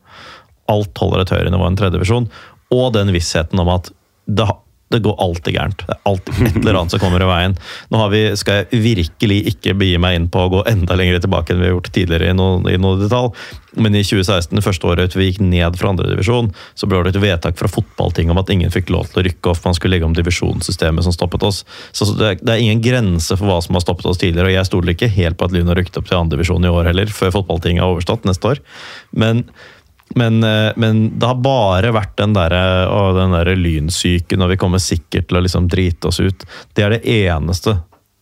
Alt holder et høyere nivå enn tredjevisjon. Og den vissheten om at det, det går alltid gærent. Det er alltid et eller annet som kommer i veien. Nå vi, skal jeg virkelig ikke begi meg inn på å gå enda lenger tilbake enn vi har gjort tidligere, i noe, i noe detalj. Men i 2016, det første året vi gikk ned fra andredivisjon, så ble det et vedtak fra fotballting om at ingen fikk lov til å rykke opp. Man skulle legge om divisjonssystemet som stoppet oss. Så det, det, er ingen grense for hva som har stoppet oss tidligere. Og jeg stoler ikke helt på at Lyn har rykket opp til andredivisjon i år heller, før fotballtinget har overstått neste år. Men men, eh, men, det har bare vært den derre der lynsyken, og vi kommer sikkert til å liksom drite oss ut. Det er det eneste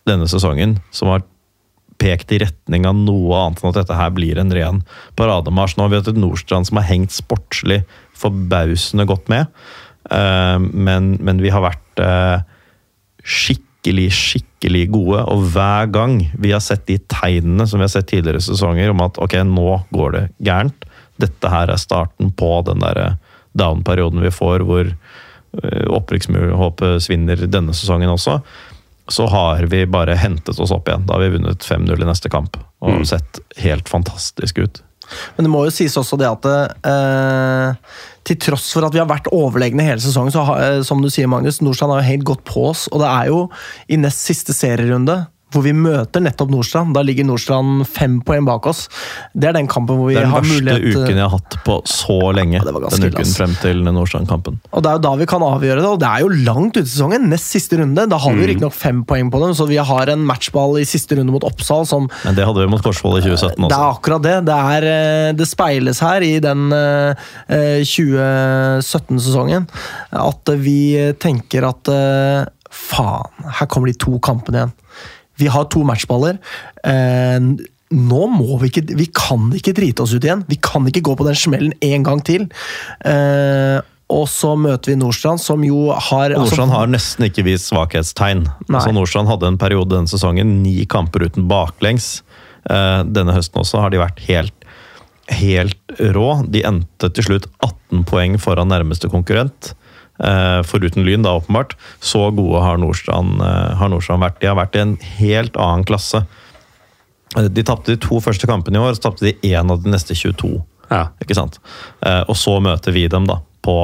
denne sesongen som har pekt i retning av noe annet enn at dette her blir en ren parademarsj. Nå har vi hatt et Nordstrand som har hengt sportslig forbausende godt med, eh, men, men vi har vært eh, skikkelig, skikkelig gode. Og hver gang vi har sett de tegnene som vi har sett tidligere sesonger om at ok, nå går det gærent, dette her er starten på den der down-perioden vi får, hvor eh, opprykkshåpet svinner denne sesongen også, så har vi bare hentet oss opp igjen. Da har vi vunnet 5-0 i neste kamp og mm. sett helt fantastisk ut. Men det må jo sies også det at eh, til tross for at vi har vært overlegne hele sesongen, så har, eh, som du sier, Magnus, Nordstrand har jo helt gått på oss. Og det er jo i nest siste serierunde hvor vi møter nettopp Nordstrand. Da ligger Nordstrand fem poeng bak oss. Det er den kampen hvor vi har mulighet Den verste uken jeg har hatt på så lenge. Ja, den uken frem til Nordstrand-kampen. Og Det er jo da vi kan avgjøre det, og det er jo langt ute i sesongen. Nest siste runde. Da har vi mm. riktignok fem poeng på dem, så vi har en matchball i siste runde mot Oppsal som Men det hadde vi mot Korsvoll i 2017 også. Det er akkurat det. Det, er, eh, det speiles her i den 2017-sesongen eh, at vi tenker at eh, faen, her kommer de to kampene igjen. Vi har to matchballer. Eh, nå må vi ikke Vi kan ikke drite oss ut igjen. Vi kan ikke gå på den smellen en gang til. Eh, og så møter vi Nordstrand, som jo har altså, Nordstrand har nesten ikke vist svakhetstegn. Altså Nordstrand hadde en periode denne sesongen, ni kamper uten baklengs. Eh, denne høsten også har de vært helt, helt rå. De endte til slutt 18 poeng foran nærmeste konkurrent. Eh, foruten Lyn, da åpenbart. Så gode har Nordstrand, eh, har Nordstrand vært. De har vært i en helt annen klasse. Eh, De tapte de to første kampene i år, så tapte de én av de neste 22. Ja. Ikke sant? Og så møter vi dem da, på,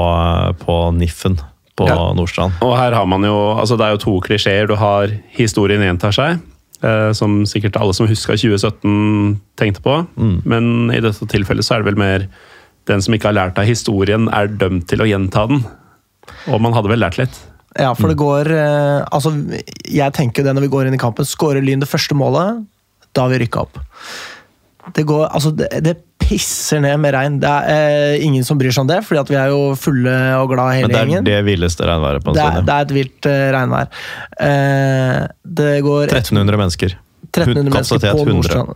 på Niffen på Ja. Nordstrand. Og her har man jo altså Det er jo to klisjeer. Du har historien gjentar seg, eh, som sikkert alle som huska 2017 tenkte på. Men i dette tilfellet så er det vel mer den som ikke har lært av historien, er dømt til å gjenta den. Og man hadde vel lært litt. Ja, for det går eh, Altså, jeg tenker det når vi går inn i kampen. Skårer Lyn det første målet, da har vi rykka opp. Det går Altså, det, det pisser ned med regn. Det er eh, ingen som bryr seg om det, fordi vi er jo fulle og glad hele Men det er gjengen. det villeste regnværet på en Det er, det er et vilt eh, regnvær. Eh, det går 1300 mennesker. 1300 mennesker på Nordstrand.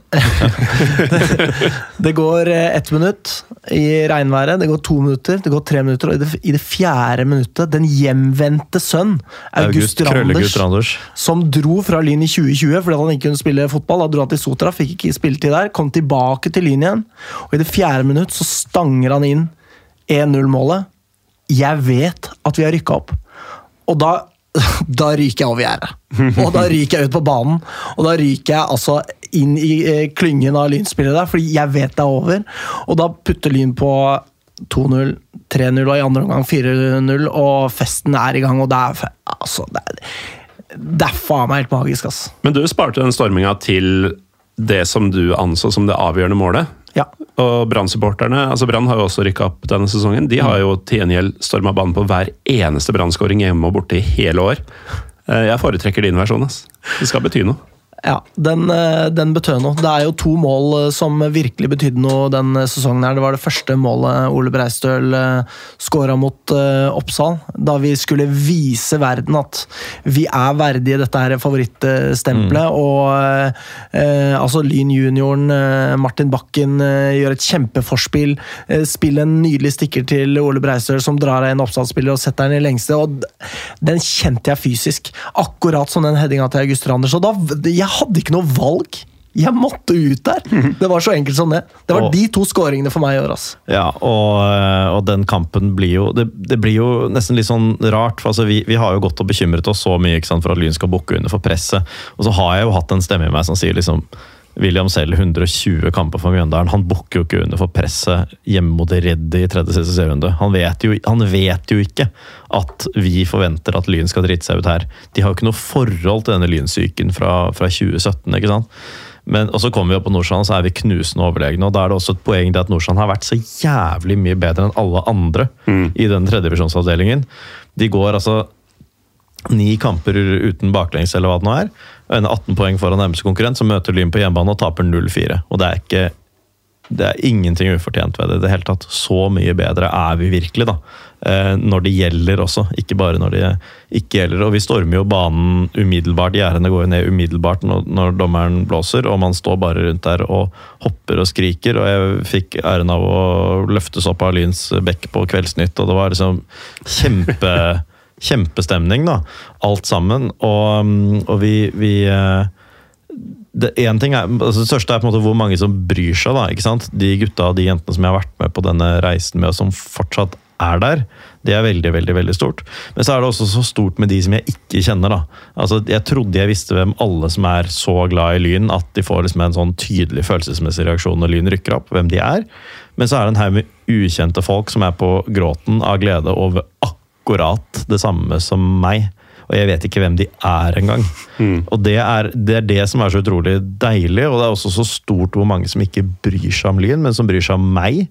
det, går eh, ett minutt i regnværet, det går to minutter, det går tre minutter, og i det, fjerde minuttet, den hjemvendte sønn, August, August Randers. som dro fra Lyn i 2020 fordi han ikke kunne spille fotball. Da dro han til Sotra, fikk ikke spilletid der, kom tilbake til Lyn igjen. Og i det fjerde minutt så stanger han inn 1-0-målet. Jeg vet at vi har rykka opp. Og da, da ryker jeg over gjerdet. Og da ryker jeg ut på banen. Og da ryker jeg altså inn i eh, klyngen av Lyn-spillere der, fordi jeg vet det er over. Og da putter Lyn på 2-0, 3-0 og i andre omgang 4-0, og festen er i gang. Og det er altså, det er, det er faen meg helt magisk, ass. Men du sparte den storminga til det som du anså som det avgjørende målet. Ja. Og Brann-supporterne altså Brann har jo også rykka opp denne sesongen. De har jo til gjengjeld storma banen på hver eneste Brann-skåring hjemme og borte i hele år. Eh, Jeg foretrekker din versjon. ass. Det skal bety noe. Ja, den, eh, den betød noe. Det er jo to mål eh, som virkelig betydde noe den eh, sesongen. her. Det var det første målet Ole Breistøl skåra mot Oppsal. Da vi skulle vise verden at vi er verdige dette her favorittstempelet. Og eh, altså Lyn junioren, eh, Martin Bakken, gjør et kjempeforspill. Spiller en nydelig stikker til Ole Breistøl, som drar av en Oppsal-spiller og setter den i lengste. og Den kjente jeg fysisk. Akkurat som den headinga til August Randers. Og da, jeg hadde ikke noe valg. Jeg måtte ut der! Det var så enkelt som det. Det var Og- de to skåringene for meg i år. ass. Ja, og, eh, og den kampen blir jo det, det blir jo nesten litt sånn rart. for altså vi, vi har jo gått og bekymret oss så mye ikke sant, for at Lyn skal bukke under for presset. Og så har jeg jo hatt en stemme i meg som sier liksom William selv 120 kamper for Mjøndalen. Han bukker jo ikke under for presset hjemme mot Reddy i tredje siste serierunde. Han, han vet jo ikke at vi forventer at Lyn skal drite seg ut her. De har jo ikke noe forhold til denne lynsyken fra, fra 2017. ikke sant? Men, og så kommer vi opp på Nordstrand, så er vi knusende overlegne. og Da er det også et poeng det at Nordstrand har vært så jævlig mye bedre enn alle andre i den tredjevisjonsavdelingen. De går altså ni kamper uten baklengs, eller hva det nå er. Ender 18 poeng foran nærmeste konkurrent, som møter Lyn på hjemmebane og taper 0-4. Og det er ikke det er ingenting ufortjent ved det. i det hele tatt. Så mye bedre er vi virkelig, da. Eh, når det gjelder også, ikke bare når det ikke gjelder. Og vi stormer jo banen umiddelbart. Gjerdene går jo ned umiddelbart når, når dommeren blåser, og man står bare rundt der og hopper og skriker. Og jeg fikk æren av å løftes opp av Lyns bekk på Kveldsnytt, og det var liksom kjempe Kjempestemning, da. Alt sammen. Og, mm, og vi, vi eh, det, er, altså det største er på en måte hvor mange som bryr seg. da, ikke sant? De gutta og de jentene som jeg har vært med på denne reisen med, og som fortsatt er der. Det er veldig veldig, veldig stort. Men så er det også så stort med de som jeg ikke kjenner. da. Altså, Jeg trodde jeg visste hvem alle som er så glad i Lyn, at de får liksom en sånn tydelig følelsesmessig reaksjon når Lyn rykker opp. hvem de er. Men så er det en haug med ukjente folk som er på gråten av glede over akkurat det samme som meg. Og jeg vet ikke hvem de er engang. Og det er, det er det som er så utrolig deilig, og det er også så stort hvor mange som ikke bryr seg om Lyn, men som bryr seg om meg,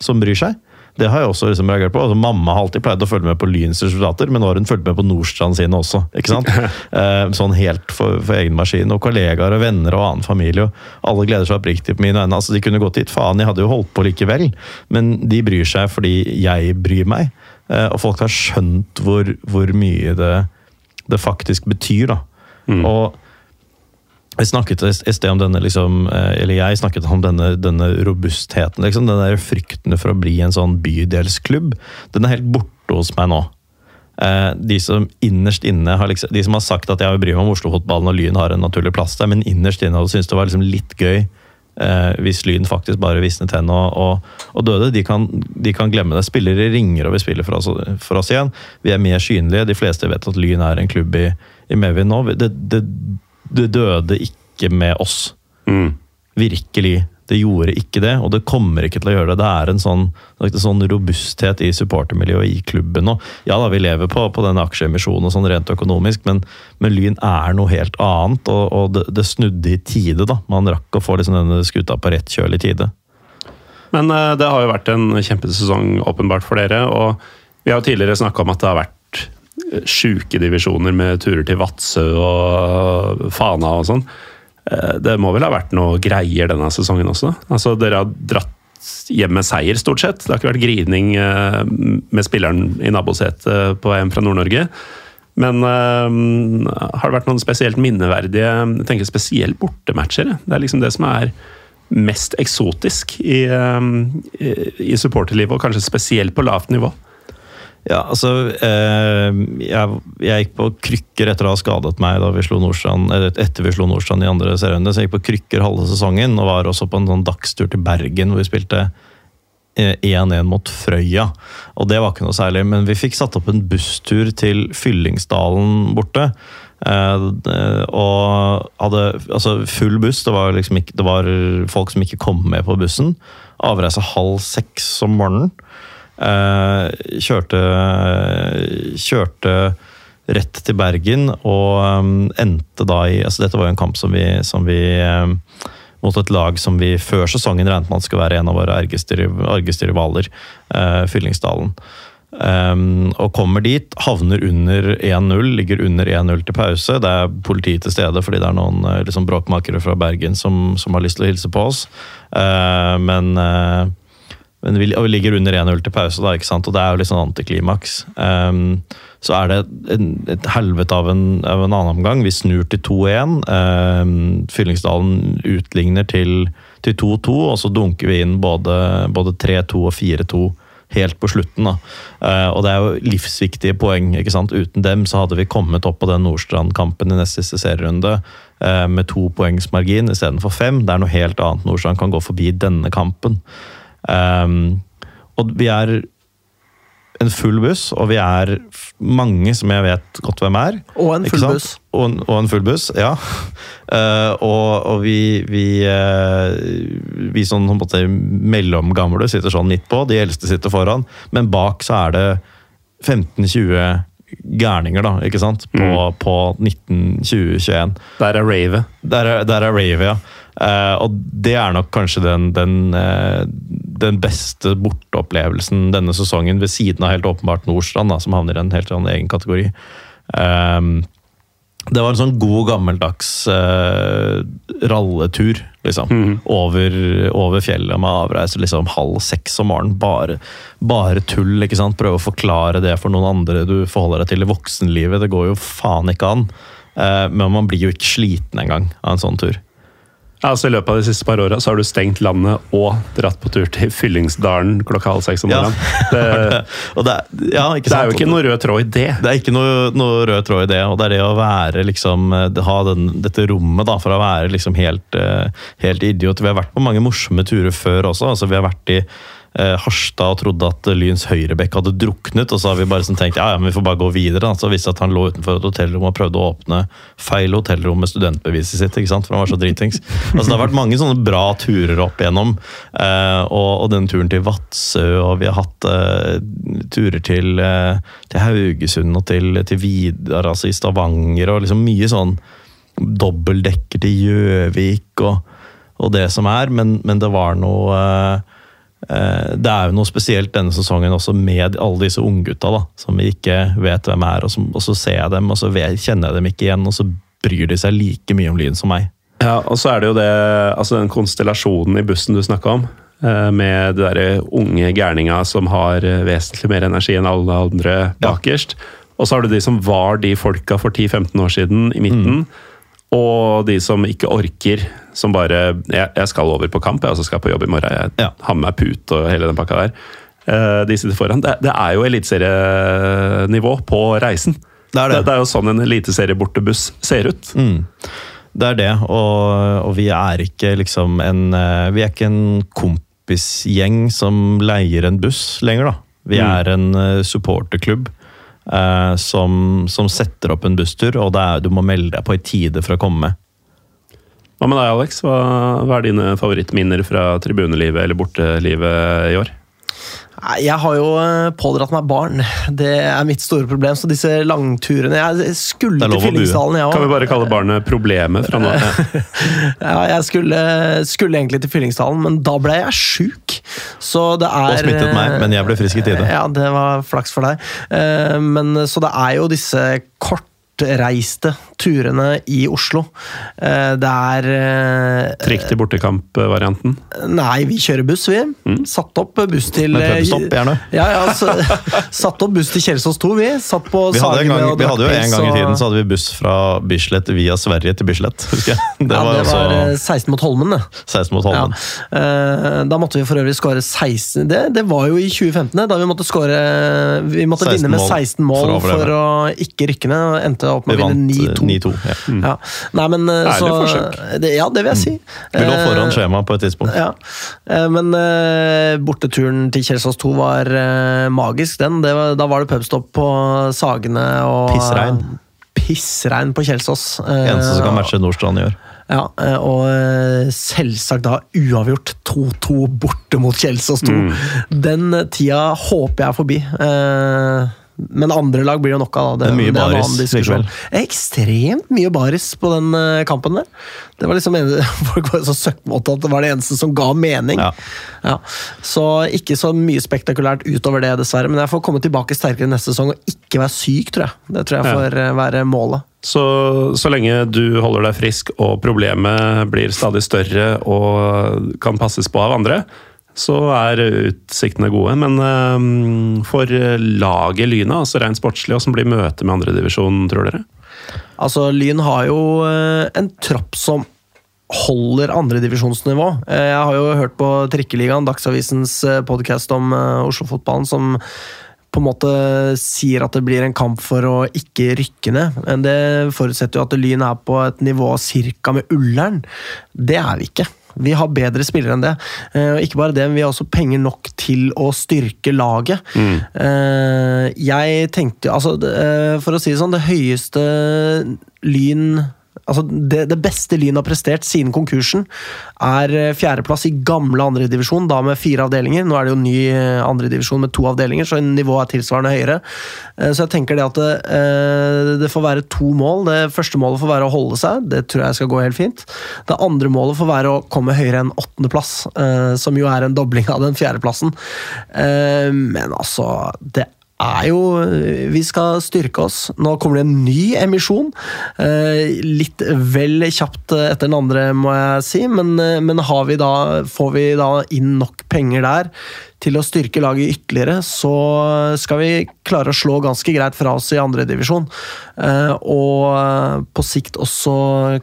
som bryr seg. Det har jeg også liksom reagert på. Altså, mamma har alltid pleid å følge med på Lyns resultater, men nå har hun fulgt med på Nordstrand sine også. ikke sant? Eh, sånn helt for, for egen maskin. Og kollegaer og venner og annen familie. og Alle gleder seg oppriktig på mine vegne. Altså, de kunne gått dit, faen, jeg hadde jo holdt på likevel. Men de bryr seg fordi jeg bryr meg. Eh, og folk har skjønt hvor, hvor mye det, det faktisk betyr. da. Og jeg snakket i sted om denne, liksom, eh, eller jeg snakket om denne, denne robustheten. Liksom, den der frykten for å bli en sånn bydelsklubb. Den er helt borte hos meg nå. Eh, de som innerst inne har, liksom, de som har sagt at jeg vil bry meg om Oslo-fotballen og Lyn har en naturlig plass der, men innerst inne hadde syntes det var liksom litt gøy eh, hvis Lyn faktisk bare visnet hen og, og, og døde. De kan, de kan, glemme det. Spillere ringer og vil spille for oss, for oss, igjen. Vi er mer synlige. De fleste vet at Lyn er en klubb i, i Mevin nå. Det, det, det døde ikke med oss. Mm. Virkelig. Det gjorde ikke det, og det kommer ikke til å gjøre det. Det er en sånn, en sånn robusthet i supportermiljøet i klubben nå. Ja da, vi lever på, på denne aksjeemisjonen og sånn rent økonomisk, men, men, Lyn er noe helt annet. Og, og det, det, snudde i tide, da. Man rakk å få liksom denne skuta på rett kjøl i tide. Men uh, det har jo vært en kjempesesong åpenbart for dere, og vi har jo tidligere snakka om at det har vært sjuke divisjoner med turer til Vadsø og Fana og sånn. Eh, det må vel ha vært noe greier denne sesongen også? Altså, Dere har dratt hjem med seier, stort sett. Det har ikke vært grining eh, med spilleren i nabosetet på EM fra Nord-Norge. Men øh, har det vært noen spesielt minneverdige jeg tenker spesielt bortematcher? Det er liksom det som er mest eksotisk i, i supporterlivet, og kanskje spesielt på lavt nivå. Ja, altså eh, jeg, jeg, gikk på krykker etter å ha skadet meg da vi slo Nordstrand, etter vi slo Nordstrand i andre serierunde. Så jeg gikk på krykker halve sesongen og var også på en sånn dagstur til Bergen hvor vi spilte 1-1 eh, mot Frøya. Og det var ikke noe særlig, men vi fikk satt opp en busstur til Fyllingsdalen borte. Eh, og hadde altså full buss. Det var, liksom ikke, det var folk som ikke kom med på bussen. Avreise halv seks om morgenen. Eh, kjørte, kjørte rett til Bergen og um, endte da i altså Dette var jo en kamp som vi, som vi um, mot et lag som vi før sesongen regnet med skulle være en av våre argeste, rivaler, uh, Fyllingsdalen. Um, og kommer dit, havner under 1-0, ligger under 1-0 til pause. Det er politi til stede fordi det er noen liksom, bråkmakere fra Bergen som, som, har lyst til å hilse på oss. Uh, men uh, men vi, vi ligger under 1-0 til pause, da, ikke sant? og det er jo litt sånn antiklimaks. Um, så er det en, et helvete av en, av en, annen omgang. Vi snur til 2-1. Um, Fyllingsdalen utligner til 2-2, og så dunker vi inn både, både 3-2 og 4-2 helt på slutten. da. Uh, og det er jo livsviktige poeng. ikke sant? Uten dem så hadde vi kommet opp på den Nordstrand-kampen i nest siste serierunde uh, med to poengs margin istedenfor fem. Det er noe helt annet. Nordstrand kan gå forbi denne kampen. Um, og vi er en full buss, og vi er mange som jeg vet godt hvem er. Og en full buss. Og en, og en full buss, ja. Uh, og, og, vi vi, uh, vi sånn på en måte mellomgamle sitter sånn midt på, de eldste sitter foran. Men bak så er det 15-20 gærninger, da, ikke sant? På, mm. på 1920-21. Der er ravet. Der er, der er ravet, ja. Uh, og det er nok kanskje den, den, uh, den beste borteopplevelsen denne sesongen, ved siden av helt åpenbart Nordstrand, da, som havner i en helt annen egen kategori. Um, det var en sånn god, gammeldags uh, ralletur, liksom. Mm. Over, over, fjellet med avreise liksom halv seks om morgenen. Bare, bare, tull, ikke sant. Prøve å forklare det for noen andre du forholder deg til i voksenlivet. Det går jo faen ikke an. men man blir jo ikke sliten engang av en sånn tur. Altså I løpet av de siste par åra har du stengt landet og dratt på tur til Fyllingsdalen klokka halv seks om morgenen. Ja. Det, det, ja, det, er jo ikke noe rød tråd i det. Det er ikke noe, noe rød tråd i det. Og det er det å være liksom Ha den, dette rommet da, for å være liksom helt, eh, helt idiot. Vi har vært på mange morsomme turer før også. altså Vi har vært i eh, Harstad og trodde at Lyns høyrebekk hadde druknet. Og så har vi bare sånn tenkt ja, ja, men vi får bare gå videre. Så viste det at han lå utenfor et hotellrom og prøvde å åpne feil hotellrom med studentbeviset sitt. ikke sant? For han var så dritings. Altså, det har vært mange sånne bra turer opp igjennom. Eh, og, og den turen til Vadsø, og vi har hatt eh, turer til, eh, til, Haugesund og til, til Vidar, altså i Stavanger, og liksom mye sånn dobbeltdekker til Gjøvik og, og, det som er, men, men det var noe eh, Eh, det er jo noe spesielt denne sesongen også med alle disse unggutta som vi ikke vet hvem er. Og, som, og så ser jeg dem, og så kjenner jeg dem ikke igjen, og så bryr de seg like mye om Lyn som meg. Ja, og så er det jo det, altså den konstellasjonen i bussen du snakka om. Eh, med de der unge gærninga som har eh, vesentlig mer energi enn alle andre bakerst. Ja. Og så har du de som var de folka for 10-15 år siden i midten. Mm. Og de som ikke orker, som bare Jeg, jeg skal over på kamp, jeg også skal på jobb i morgen. Jeg Ja. har med meg put og hele den pakka der. Eh, De sitter foran. Det, det er jo eliteserienivå på reisen. Det er det. Det, er jo sånn en eliteseriebortebuss ser ut. Mm. Det er det, og, og vi er ikke liksom en eh, Vi er ikke en kompisgjeng som leier en buss lenger, da. Vi Mm. er en eh, supporterklubb eh, som, som setter opp en busstur, og er, du må melde deg på i tide for å komme. Hva med deg, Alex? Hva, hva er dine favorittminner fra tribunelivet eller bortelivet i år? Jeg har jo eh, pådratt meg barn. Det er mitt store problem. Så disse langturene Jeg skulle til. Fyllingsdalen, jeg Kan vi bare kalle barnet problemet fra nå? Ja, jeg skulle, skulle egentlig til Fyllingsdalen, men da ble jeg sjuk. Så det er Og smittet meg, men jeg ble frisk i tide. Ja, det var flaks for deg. Eh, Men Så det er jo disse kortreiste turene i Oslo. Eh, Det er eh, Trikk til bortekamp-varianten. Nei, vi kjører buss, vi. Satt opp buss til Med pubstopp, gjerne. Ja, ja, så, satt opp buss til Kjelsås 2, vi. Satt på Vi hadde, gang, vi hadde jo en gang i tiden så hadde vi buss fra Bislett via Sverige til Bislett, husker jeg. Det ja, var det var eh, også 16 mot Holmen, det. 16 mot Holmen. Ja. Da måtte vi for øvrig skåre 16 det, det var jo i 2015, da vi måtte skåre Vi måtte vinne med 16 mål for å for, å ikke rykke ned. Endte opp med å vinne eh, 9-2. 9-2. Ja. Ja. Nei, men eh, så forsøk. det, Ja, det vil jeg si. Vi lå Eh, foran skjema på et tidspunkt. Ja, Eh, men eh, borteturen til Kjelsås 2 var eh, magisk, den. Det var, da var det pubstopp på Sagene og Pissregn. Pissregn på Kjelsås. Eh, Eneste som kan matche Nordstrand i år. Ja, eh, og eh, selvsagt da uavgjort 2-2 borte mot Kjelsås 2. Mm. Den eh, tida håper jeg er forbi. Men andre lag blir det nok av. Det er mye er baris likevel. Ekstremt mye baris på den eh, kampen der. Det var liksom Folk var så søkkmåte at det var det eneste som ga mening. Ja. Ja. Så ikke så mye spektakulært utover det, dessverre. Men jeg får komme tilbake sterkere neste sesong og ikke være syk, tror jeg. Det tror jeg får eh, være målet. Så, så lenge du holder deg frisk og problemet blir stadig større og kan passes på av andre, så er utsiktene gode. Men øhm, for laget Lyna, altså rent sportslig, åssen blir møtet med andredivisjon, tror dere? Altså, Lyn har jo eh, en tropp som holder andredivisjonsnivå. Eh, Jeg har jo hørt på Trikkeligaen, Dagsavisens podkast om eh, Oslo-fotballen, som på en måte sier at det blir en kamp for å ikke rykke ned. Men det forutsetter jo at Lyn er på et nivå cirka med Ullern. Det er vi ikke. Vi har bedre spillere enn det. Eh, Og ikke bare det, men vi har også penger nok til å styrke laget. Mm. Jeg tenkte altså, eh, For å si det sånn, det høyeste Lyn Altså det, det beste Lyn har prestert siden konkursen, er eh, fjerdeplass i gamle andredivisjon, da med fire avdelinger. Nå er det jo ny eh, andredivisjon med to avdelinger, så nivået er tilsvarende høyere. Eh, Så jeg tenker det at det, det får være to mål. Det første målet får være å holde seg, det tror jeg skal gå helt fint. Det andre målet får være å komme høyere enn åttendeplass, som jo er en dobling av den fjerdeplassen. Men altså, det er jo Vi skal styrke oss. Nå kommer det en ny emisjon. Eh, litt vel kjapt etter den andre, må jeg si, men, eh, men vi da, får vi da inn nok penger der til å styrke laget ytterligere, så skal vi klare å slå ganske greit fra oss i andredivisjon. Eh, og på sikt også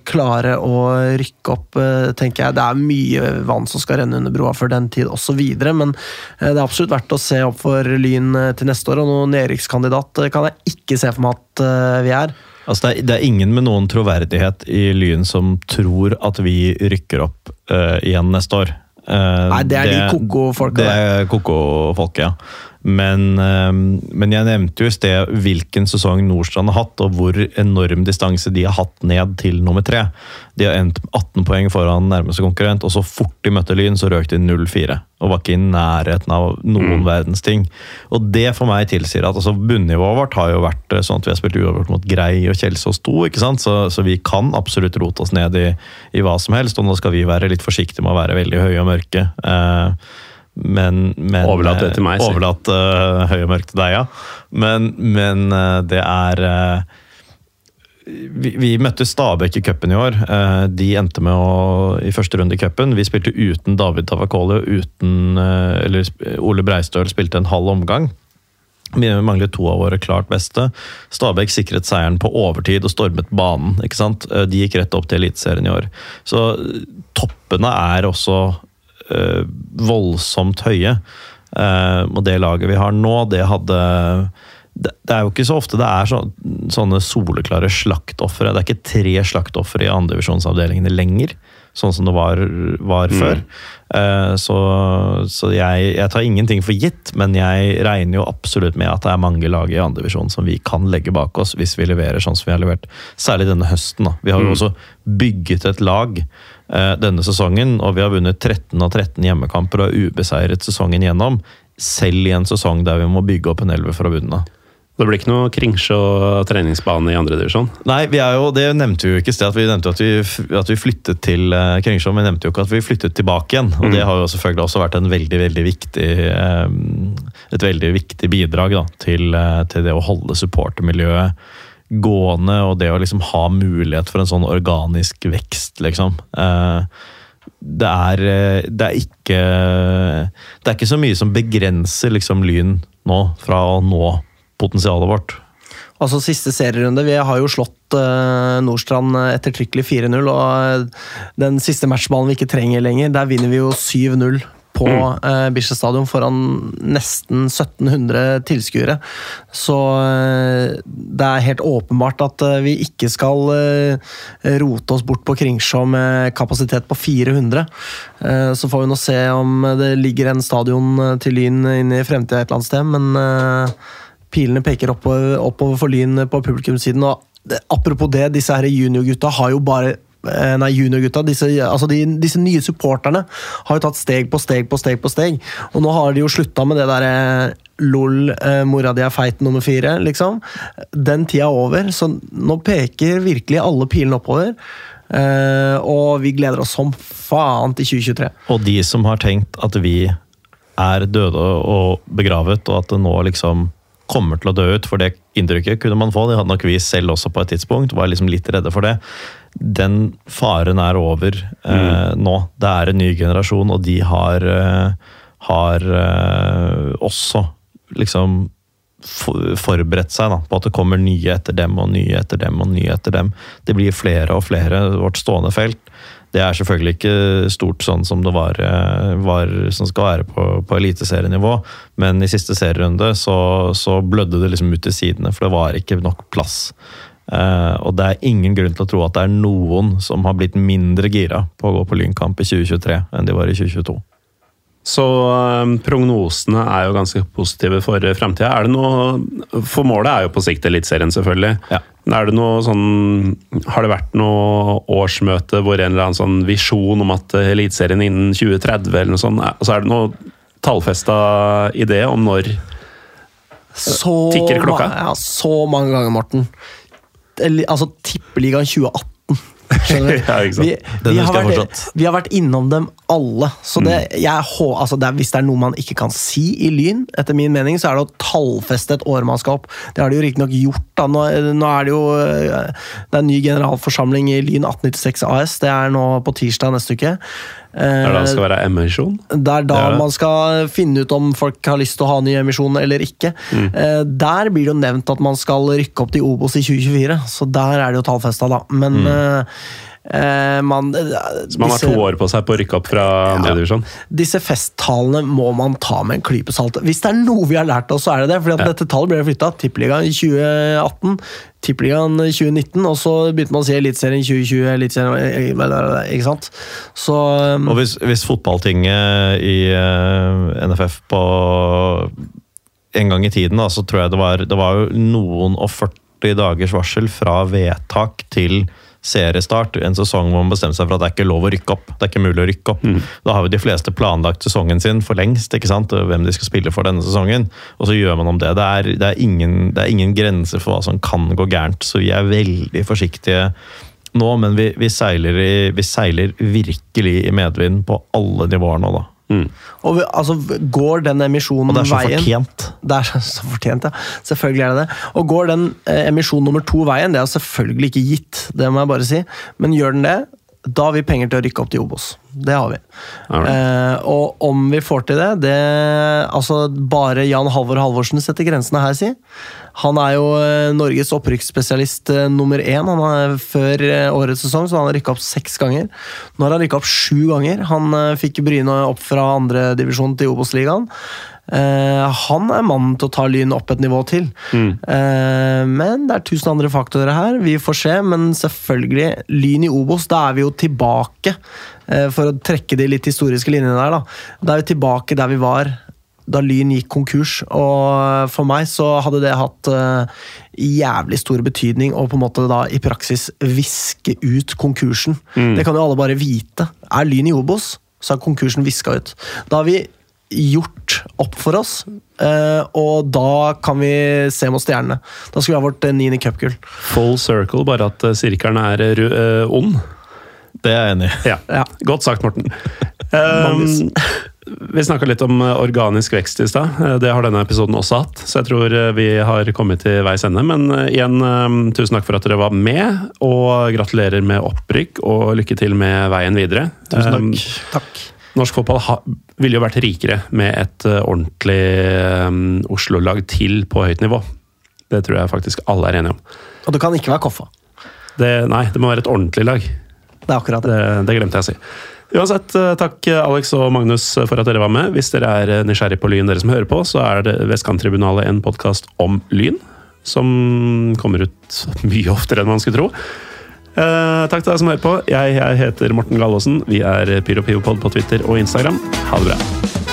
klare å rykke opp, eh, tenker jeg. Det er mye vann som skal renne under broa før den tid, osv. Men eh, det er absolutt verdt å se opp for Lyn eh, til neste år, og noen nedrykkskandidat eh, kan jeg ikke se for meg at eh, vi er. Altså det, er, det er ingen med noen troverdighet i Lyn som tror at vi rykker opp uh, igjen neste år. Eh, Nei, det er de koko-folka Det er koko-folket, ja. Men, eh, men jeg nevnte jo i sted hvilken sesong Nordstrand har hatt, og hvor enorm distanse de har hatt ned til nummer tre. De har endt 18 poeng foran nærmeste konkurrent, og så fort de møtte Lyn, så røk de 0-4. Og var ikke i nærheten av noen verdens ting. Og det for meg tilsier at altså, bunnivået vårt har jo vært eh, sånn at vi har spilt uavgjort mot Grei og Kjelsås 2, ikke sant? Så, så vi kan absolutt rote oss ned i, i hva som helst, og nå skal vi være litt forsiktige med å være veldig høye og mørke. Eh, men, men Overlat det til meg, si. Overlat uh, høy og mørk til deg, ja. Men, men uh, det er uh, vi, vi møtte Stabæk i cupen i år. Eh, De endte med å i første runde i cupen. Vi spilte uten David Tavakoli og uten eh, Eller Ole Breistøl spilte en halv omgang. Vi manglet to av våre klart beste. Stabæk sikret seieren på overtid og stormet banen. ikke sant? Eh, De gikk rett opp til Eliteserien i år. Så eh, toppene er også eh, voldsomt høye. Eh, og det laget vi har nå, det hadde det, er jo ikke så ofte det er så, sånne soleklare slaktofre. Det er ikke tre slaktofre i andredivisjonsavdelingene lenger, sånn som det var, var før. Uh, så så jeg, jeg tar ingenting for gitt, men jeg regner jo absolutt med at det er mange lag i andredivisjon som vi kan legge bak oss hvis vi leverer sånn som vi har levert. Særlig denne høsten. da. Vi har jo også bygget et lag eh, denne sesongen, og vi har vunnet 13 av 13 hjemmekamper og er ubeseiret sesongen gjennom. Selv i en sesong der vi må bygge opp en elver fra bunnen av. Det blir ikke noe Kringsjå treningsbane i andredivisjon? Nei, vi er jo, det nevnte vi jo ikke i sted. at Vi nevnte at vi, at vi flyttet til uh, Kringsjå, men vi nevnte jo ikke at vi flyttet tilbake igjen. Og det har jo selvfølgelig også vært en veldig, veldig viktig, eh, et veldig viktig bidrag da, til, eh, til det å holde supportermiljøet gående, og det å liksom ha mulighet for en sånn organisk vekst, liksom. Eh, det er, eh, det er ikke Det er ikke så mye som begrenser liksom Lyn nå fra å nå potensialet vårt. Altså Siste serierunde. Vi har jo slått uh, Nordstrand ettertrykkelig 4-0. Og den siste matchballen vi ikke trenger lenger, der vinner vi jo 7-0 på uh, Bislett stadion foran nesten 1700 tilskuere. Så uh, det er helt åpenbart at uh, vi ikke skal rote oss bort på Kringsjå med kapasitet på 400. Uh, så får vi nå se om det ligger en stadion til Lyn inne i fremtida et eller annet sted, men pilene peker oppover, oppover for Lyn på publikumssiden. og Apropos det, disse her juniorgutta har jo bare eh, Nei, juniorgutta, disse, altså de, disse nye supporterne har jo tatt steg på steg på steg på steg. Og nå har de jo slutta med det derre LOL, eh, mora di er feit nummer fire, liksom. Den tida er over, så nå peker virkelig alle pilene oppover. Eh, og vi gleder oss som faen til 2023. Og de som har tenkt at vi er døde og begravet, og at det nå liksom kommer til å dø ut, for det inntrykket kunne man få. Det hadde nok vi selv også på et tidspunkt, var liksom litt redde for det. Den faren er over eh, nå. Det er en ny generasjon, og de har, eh, har eh, også liksom forberedt seg da, på at det kommer nye etter dem og nye etter dem og nye etter dem. Det blir flere og flere, vårt stående felt. Det er selvfølgelig ikke stort sånn som det var, eh, var som skal være på, på eliteserienivå, men i siste serierunde så, så blødde det liksom ut til sidene, for det var ikke nok plass. Eh, og det er ingen grunn til å tro at det er noen som har blitt mindre gira på å gå på Lynkamp i 2023 enn de var i 2022. Så eh, prognosene er jo ganske positive for framtida. Er det noe For målet er jo på sikt Eliteserien, selvfølgelig. Ja. Er det noe sånn Har det vært noe årsmøte hvor en eller annen sånn visjon om at Eliteserien innen 2030 eller noe sånt Altså er det noe tallfesta idé om når Så, Tikker klokka? Ja, så mange ganger, Morten. Altså, Tippeligaen 2018. Skjønner du? Ja. Vi, vi, har vært, vi har vært innom dem alle. Så det, jeg, altså det er, hvis det er noe man ikke kan si i Lyn, etter min mening, så er det å tallfeste et år man skal opp. Det har de jo riktignok gjort. da. Nå, nå er det jo eh, det er en ny generalforsamling i Lyn 1896 AS. Det er nå på tirsdag neste uke. Der det Eh, skal være emisjon? det er da Ja. man skal finne ut om folk har lyst til å ha ny emisjon eller ikke. Mm. Eh, Der blir det jo nevnt at man skal rykke opp til Obos i 2024, så der er det jo tallfesta, da. Men eh, eh, man, Mm. Så man har to år på seg på å rykke opp fra andredivisjon? disse festtalene må man ta med en klype salt. Hvis det er noe vi har lært oss, så er det det. fordi at Ja. dette tallet ble flytta. Tippeligaen i 2018, Tippeligaen i 2019, og så begynte man å si Eliteserien 2020. Eliteserien, ikke sant? Så um, Og hvis, hvis fotballtinget i uh, NFF på en gang i tiden, da, så tror jeg det var, det var jo noen og 40 dagers varsel fra vedtak til seriestart. En sesong hvor man bestemte seg for at det er ikke lov å rykke opp. Det er ikke mulig å rykke opp. Da har jo de fleste planlagt sesongen sin for lengst, ikke sant? hvem de skal spille for denne sesongen. Og så gjør man om det. Det er, det er, ingen, det er ingen grenser for hva som kan gå gærent, så vi er veldig forsiktige nå, men vi, vi, seiler i, vi seiler virkelig i medvind på alle nivåer nå, da. Mm. og altså, går den emisjonen Og det er så veien fortjent. Det er så- så fortjent, ja. Selvfølgelig er det det. Og går den eh, emisjon nummer to veien, det er selvfølgelig ikke gitt, det må jeg bare si, men gjør den det, da har vi penger til å rykke opp til Obos. Det har vi. Eh, og om vi får til det, det Altså, bare Jan Halvor Halvorsen setter grensene her, si. Han er jo eh, Norges opprykksspesialist eh, nummer én. Han er, før eh, årets sesong så han har rykka opp seks ganger. Nå har han rykka opp sju ganger. Han fikk Bryne opp fra andredivisjon til Obos-ligaen. Eh, han er mannen til å ta Lyn opp et nivå til. Eh, men det er tusen andre faktorer her. Vi får se, men selvfølgelig, Lyn i Obos, da er vi jo tilbake. Uh, for å trekke de litt historiske linjene der, da. Da er vi tilbake der vi var da Lyn gikk konkurs. Og for meg så hadde det hatt jævlig stor betydning å på en måte da i praksis viske ut konkursen. Det kan jo alle bare vite. Er Lyn i Obos, så er konkursen viska ut. Da har vi gjort opp for oss, eh, og da kan vi se mot stjernene. Da skal vi ha vårt eh, niende cupgull. Full circle, bare at eh, sirkelen er ond. Det er jeg enig i. Ja. Ja. Godt sagt, Morten. Um, vi snakka litt om organisk vekst i stad. Det har denne episoden også hatt, så jeg tror vi har kommet til veis ende. Men igjen, tusen takk for at dere var med, og gratulerer med opprykk, og lykke til med veien videre. Tusen takk. Um, Takk. Norsk fotball ville jo vært rikere med et eh, ordentlig um, Oslo-lag til på høyt nivå. Det tror jeg faktisk alle er enige om. Og det kan ikke være Koffa. Det, nei, det må være et ordentlig lag. Det er akkurat det. Det, det glemte jeg å si. Uansett, eh, takk eh, Alex og Magnus for at dere var med. Hvis dere er eh, nysgjerrig på Lyn, dere som hører på, så er det Vestkanttribunalet en podkast om Lyn. Som kommer ut mye oftere enn man skulle tro. Eh, takk til deg som hører på. Jeg, jeg heter Morten Gallaasen. Vi er PyroPivopod på Twitter og Instagram. Ha det bra.